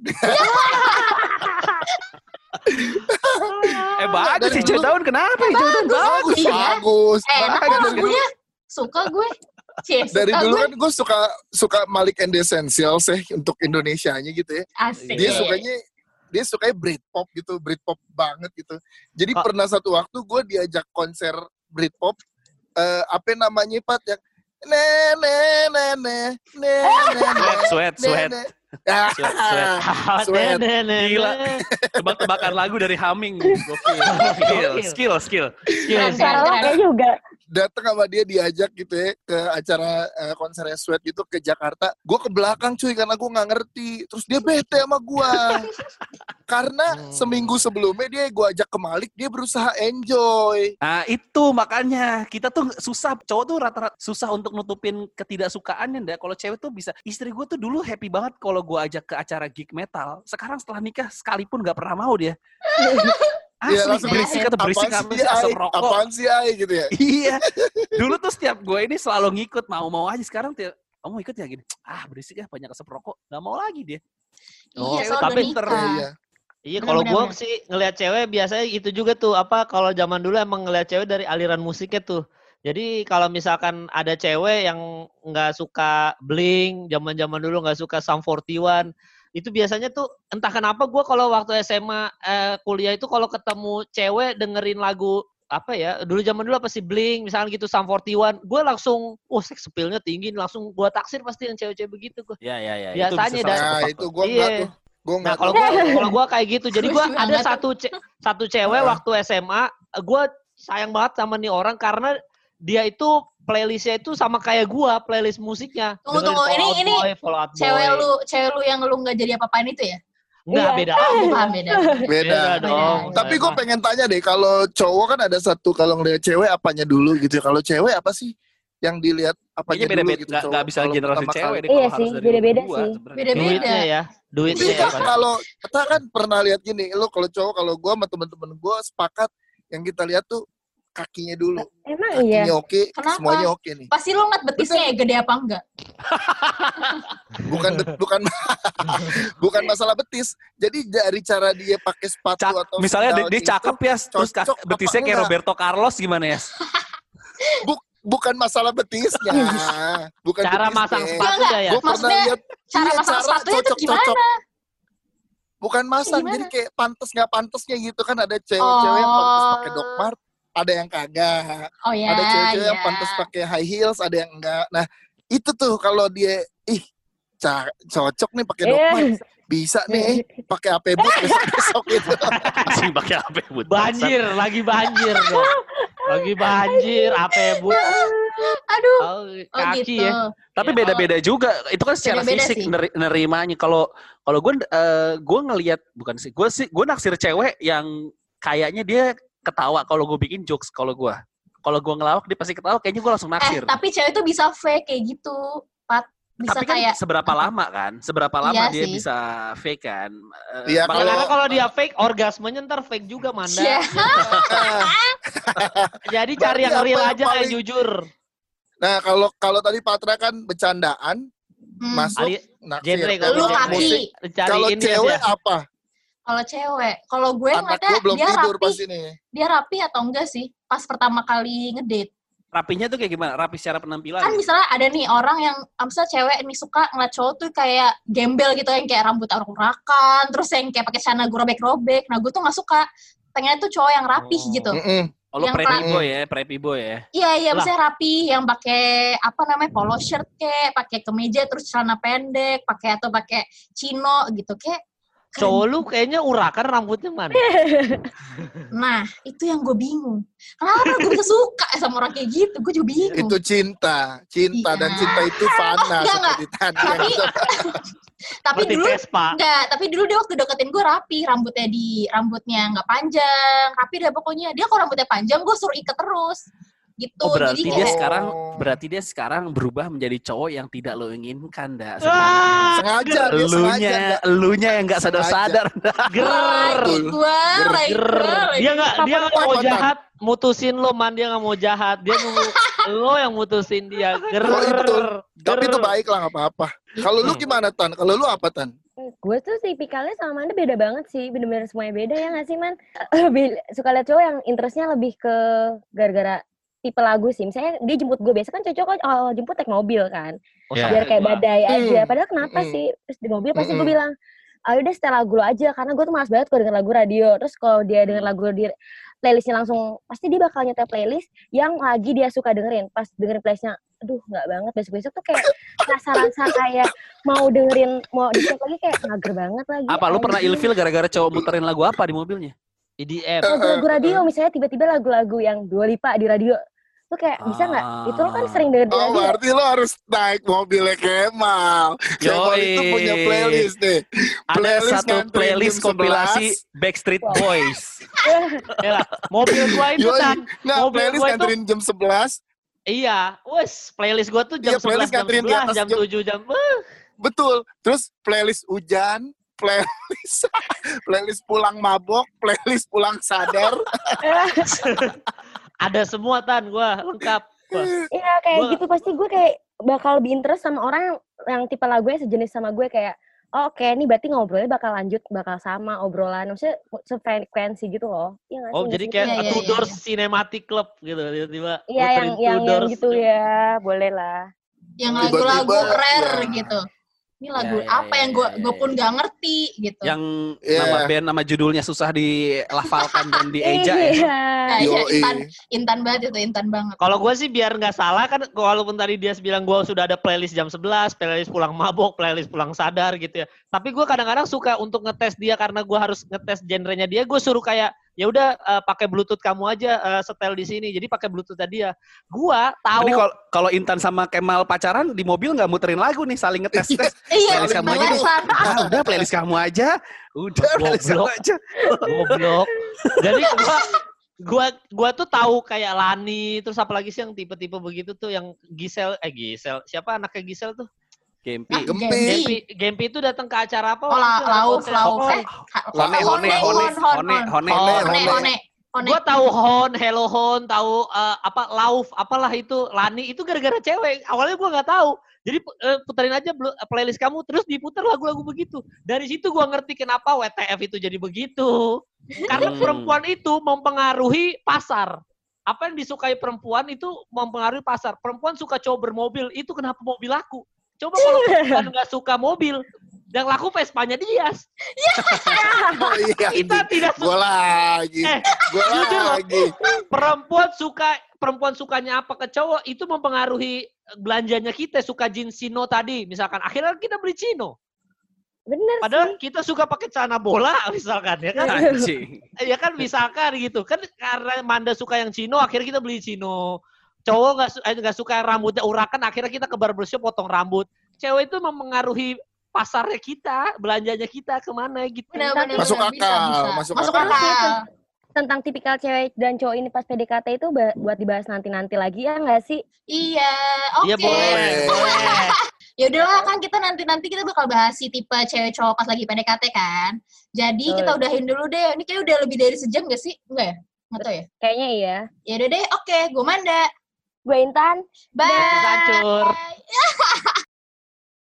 Eh bagus Dari hijau daun, kenapa hijau daun? Bagus. Iya. bagus. eh enak kok dari dulu- lagunya suka gue Cie, Dari dulu kan gue suka suka Malik and the Essentials ya untuk Indonesianya gitu ya. asik dia sukanya dia sukanya Britpop gitu, Britpop banget gitu. Jadi Kok- pernah satu waktu gue diajak konser Britpop, eh apa namanya Pat yang ne ne ne ne ne ne ne Sweat, sweat, ne, sweat. ne. Sweat, sweat. Sweat. Gila. Tebak-tebakan lagu dari humming. Gokil. Skill, skill, skill. Suara lo keren. kayak juga. Datang sama dia diajak gitu ya ke acara eh, konsernya Sweat gitu ke Jakarta. Gue ke belakang cuy karena gue nggak ngerti. Terus dia bete sama gue. karena Hmm. seminggu sebelumnya dia gue ajak ke Malik dia berusaha enjoy. Nah itu makanya kita tuh susah cowok tuh rata-rata susah untuk nutupin ketidaksukaannya ndak kalau cewek tuh bisa istri gue tuh dulu happy banget kalau gue ajak ke acara gig metal sekarang setelah nikah sekalipun nggak pernah mau dia Iya, langsung berisik atau berisik apaan apa sih asap rokok. Apaan sih Ai gitu ya? Iya. Dulu tuh setiap gue ini selalu ngikut mau-mau aja sekarang tiap oh mau ikut ya gini. Ah berisik ya banyak asap rokok. Gak mau lagi dia. Oh, iya, tapi ter-. Iya. Iya, kalau gue sih ngelihat cewek biasanya itu juga tuh apa kalau zaman dulu emang ngelihat cewek dari aliran musiknya tuh. Jadi kalau misalkan ada cewek yang nggak suka bling, zaman-zaman dulu nggak suka Sum 41, itu biasanya tuh entah kenapa gue kalau waktu SMA eh, kuliah itu kalau ketemu cewek dengerin lagu apa ya dulu zaman dulu apa sih bling misalnya gitu Sum 41 gue langsung oh seks appeal-nya tinggi langsung gue taksir pasti yang cewek-cewek begitu gue Ya ya ya. Biasanya itu dan- Nah, itu gua enggak Iya. tuh. Gua Nah enggak kalau gua kalau gua kayak gitu, jadi gua Lucu ada satu ce- satu cewek waktu SMA, gua sayang banget sama nih orang karena dia itu playlistnya itu sama kayak gua playlist musiknya. Tunggu, Dengerin tunggu, ini- Out ini Boy, Fall Out Cewek Boy. lu, cewek lu yang lu nggak jadi apa-apain itu ya? Enggak Iya. beda. Aku paham beda. Beda. Beda dong. Beda. Tapi gue pengen tanya deh, kalau cowok kan ada satu kalau ngeliat cewek apanya dulu gitu. ya. Kalau cewek apa sih yang dilihat apanya Kayaknya beda dulu beda gitu? nggak cowok nggak bisa generasi cewek deh Iya sih, dari beda-beda dua sih. sebenarnya. Beda-beda. duitnya ya, duitnya Iya ya. kan kalau kita kan pernah lihat gini, lo kalau cowok kalau gue sama temen-temen gue sepakat yang kita lihat tuh kakinya dulu. Emang iya. Kakinya oke, Kenapa? semuanya oke nih. Pasti lu ngeliat betisnya ya gede apa enggak? Bukan bet- bukan bukan masalah betis. Jadi dari cara dia pakai sepatu Cak- atau misalnya dia, dia cakep ya, terus cocok betisnya kayak enggak? Roberto Carlos gimana ya? bukan masalah betisnya. bukan Cara betisnya. masang sepatu ya. Gue pernah Maksudnya, lihat Cara iya, masang sepatunya tuh cocok-cocok. gimana? Bukan masang, Gimana? jadi kayak pantas nggak pantasnya gitu kan ada cewek-cewek yang pantas pakai Oh. dokmart, ada yang kagak. Oh ya, ada cewek-cewek yang ya. pantas pakai high heels, ada yang enggak. Nah, itu tuh kalau dia ih cocok nih pakai Iya. dokmart. Bisa nih pakai AP boot besok-besok gitu. Masih pakai apa ya, Bud? Banjir, lagi banjir dong. Lagi banjir, apa bu? Aduh, Oh, oh kaki gitu. ya. Tapi Ya, beda-beda juga. Itu kan secara Beda-beda fisik sih. neri- nerimanya. Kalau kalau gue eh gue ngelihat bukan sih, gue sih gue naksir cewek yang kayaknya dia ketawa kalau gue bikin jokes kalau gue. Kalau gue ngelawak dia pasti ketawa, kayaknya gue langsung Eh, naksir. tapi cewek tuh bisa fake kayak gitu, Pat. Bisa Tapi kan kayak seberapa lama kan? Seberapa lama Iya dia sih. bisa fake kan? Eh, Iya, Ya, makanya- karena kalau dia fake, orgasmenya ntar fake juga, Manda. Iya. Jadi cari Berarti yang real yang aja yang paling- jujur. Nah, kalau kalau tadi Patra kan bercandaan, Hmm. masuk Ali, naksir. genre Kalau Kalau musik, Cari Kalau cewek aja. apa? Kalau cewek, kalau gue Anak ngeliatnya belum dia tidur rapi, pas ini. dia rapi atau enggak sih? Pas pertama kali ngedate. rapinya tuh kayak gimana? Rapi secara penampilan. Kan misalnya ada nih orang yang, ah, misalnya cewek nih suka ngeliat cowok tuh kayak gembel gitu yang kayak rambut urak-urakan, terus yang kayak pakai celana gue robek-robek. Nah gue tuh nggak suka. Pengennya tuh cowok yang rapih Oh. gitu. Mm-mm. Oh, lo yang preppy pra- boy ya, preppy boy ya. Iya iya, Lah. misalnya rapi yang pakai apa namanya polo shirt kayak, pakai kemeja terus celana pendek, pakai atau pakai chino gitu kayak. Cowok lu kayaknya urakan rambutnya mana? Nah itu yang gue bingung. Kenapa gue bisa suka sama orang kayak gitu? Gue juga bingung. Itu cinta, cinta Iya. dan cinta itu fana enggak, seperti tadi. yang Tapi tapi dulu Vespa. enggak, tapi dulu dia waktu deketin gue rapi, rambutnya di rambutnya nggak panjang, rapi deh pokoknya. Dia kalau rambutnya panjang gue suruh ikat terus. Gitu. Oh berarti Jadi dia kayak, sekarang Oh. berarti dia sekarang berubah menjadi cowok yang tidak lo inginkan, dah. Ah, sengaja dia sengaja Elunya, elunya yang nggak sadar-sadar. ger. Ger. Ger. Dia nggak dia nggak mau jahat, mutusin lo man dia nggak mau jahat. Dia nunggu lo yang mutusin dia. Ger. Oh, itu. Tapi itu Ger. baik lah nggak apa-apa. Kalau lu gimana Tan? Kalau lu apa Tan? gue tuh tipikalnya sama Manda beda banget sih bener-bener semuanya beda ya nggak sih man lebih suka liat cowok yang interestnya lebih ke gara-gara tipe lagu sih misalnya dia jemput gue biasa kan cocok kan awal jemput naik mobil kan Oh, Ya. biar kayak badai aja Hmm. padahal kenapa Mm-mm. sih terus di mobil pasti gue Mm-mm. bilang ayo deh setel lagu lo aja karena gue tuh malas banget kalau denger lagu radio terus kalau dia denger lagu di playlistnya langsung pasti dia bakal nyetel playlist yang lagi dia suka dengerin pas dengerin playlistnya aduh nggak banget besok besok tuh kayak rasa-rasa kayak mau dengerin mau di lagi kayak mager banget lagi Apa lu pernah anjing. ilfil gara-gara cowok muterin lagu apa di mobilnya? EDM. lagu-lagu radio misalnya tiba-tiba lagu-lagu yang Dua Lipa di radio tuh kayak bisa nggak itu lo kan Ah. sering denger Oh, berarti lo harus naik mobilnya Kemal. Kemal itu punya playlist deh. Ada Playlist satu playlist kompilasi 11. Backstreet. Boys. Ya lah, mobil gua itu Yoi. kan. Nggak, Mobil playlist gua itu- nganterin jam 11. Iya, wes playlist gua tuh jam Iya, playlist 11, jam nganterin di 11, atas jam jam- 7, jam eh, Betul. Terus playlist hujan, playlist playlist pulang mabok, playlist pulang sadar. Ada semua tan gua lengkap. Iya kayak Gua- gitu pasti gue kayak bakal lebih interest sama orang yang, yang tipe lagunya sejenis sama gue kayak oh, oke ini berarti ngobrolnya bakal lanjut bakal sama obrolan maksudnya sefrekuensi gitu loh. Iya sih? Oh jadi kayak Two iya, Doors Cinematic Club gitu tiba-tiba. Iya yang yang yang Doors. gitu ya boleh lah. Yang lagu-lagu rare ya. gitu. Ini lagu Ya, ya, apa ya, yang gue ya, gue ya. pun gak ngerti gitu. Yang Iya. nama band nama judulnya susah dilafalkan dan dieja ya. Iya. Nah, iya, intan, intan banget itu, intan banget. Kalau gue sih biar nggak salah kan, walaupun tadi dia bilang gue sudah ada playlist jam 11, playlist pulang mabok, playlist pulang sadar gitu ya. Tapi gue kadang-kadang suka untuk ngetes dia karena gue harus ngetes genrenya dia. Gue suruh kayak ya udah eh, pakai bluetooth kamu aja eh, setel di sini. Jadi pakai bluetooth dia. Gue tahu. Ini kalau kalau Intan sama Kemal pacaran di mobil nggak muterin lagu nih, saling ngetes tes. Iya, Playlist kamu aja deh. belasan. Ah, udah playlist kamu aja. Udah playlist kamu aja. Goblok. Jadi gua gua gua tuh tahu kayak Lani terus apalagi sih yang tipe-tipe begitu tuh yang Gisel eh Gisel siapa anaknya Gisel tuh Gempi. Ah, Gempi. Gempi Gempi itu datang ke acara apa Oh, waktu la, itu? Ada lauf, konser. lauf. Oh, Eh, Hone, hone, hone, hone, hone, hone, hone. hone, hone. Gua tahu Hon, Hello Hon, tahu eh, apa Lauf, apalah itu Lani itu gara-gara cewek. Awalnya gua nggak tahu. Jadi eh, puterin aja playlist kamu terus diputar lagu-lagu begitu. Dari situ gua ngerti kenapa WTF itu jadi begitu. Karena Hmm. perempuan itu mempengaruhi pasar. Apa yang disukai perempuan itu mempengaruhi pasar. Perempuan suka cowok bermobil, itu kenapa mobil laku. Coba kalau perempuan nggak suka mobil, yang laku Vespanya dia. Oh iya, Kita tidak gue lagi, Eh, gue jujur loh. lagi. perempuan suka perempuan sukanya apa ke cowok itu mempengaruhi belanjanya kita suka jeans chino tadi misalkan akhirnya kita beli chino Bener padahal sih. kita suka pakai celana bola misalkan ya kan Anjing. ya kan misalkan gitu kan karena Manda suka yang chino akhirnya kita beli chino cowok nggak su- eh, nggak suka rambutnya urakan akhirnya kita ke barbershop potong rambut cewek itu mempengaruhi pasarnya kita belanjanya kita ke mana gitu Benar, benar, Masuk benar. Bisa, akal, bisa. masuk Masuk akal. akal. Tentang tipikal cewek dan cowok ini pas PDKT itu buat dibahas nanti-nanti lagi ya nggak sih? Iya, oke. Iya boleh, boleh. Ya udahlah kan kita nanti-nanti kita bakal bahas si tipe cewek cowok pas lagi PDKT kan. Jadi Betul. kita udahin dulu deh. Ini kayak udah lebih dari sejam gak sih? Enggak ya? Nggak tahu ya? Kayaknya iya. Ya udah deh, oke. Gue Manda. Gue Intan. Bye. Hancur.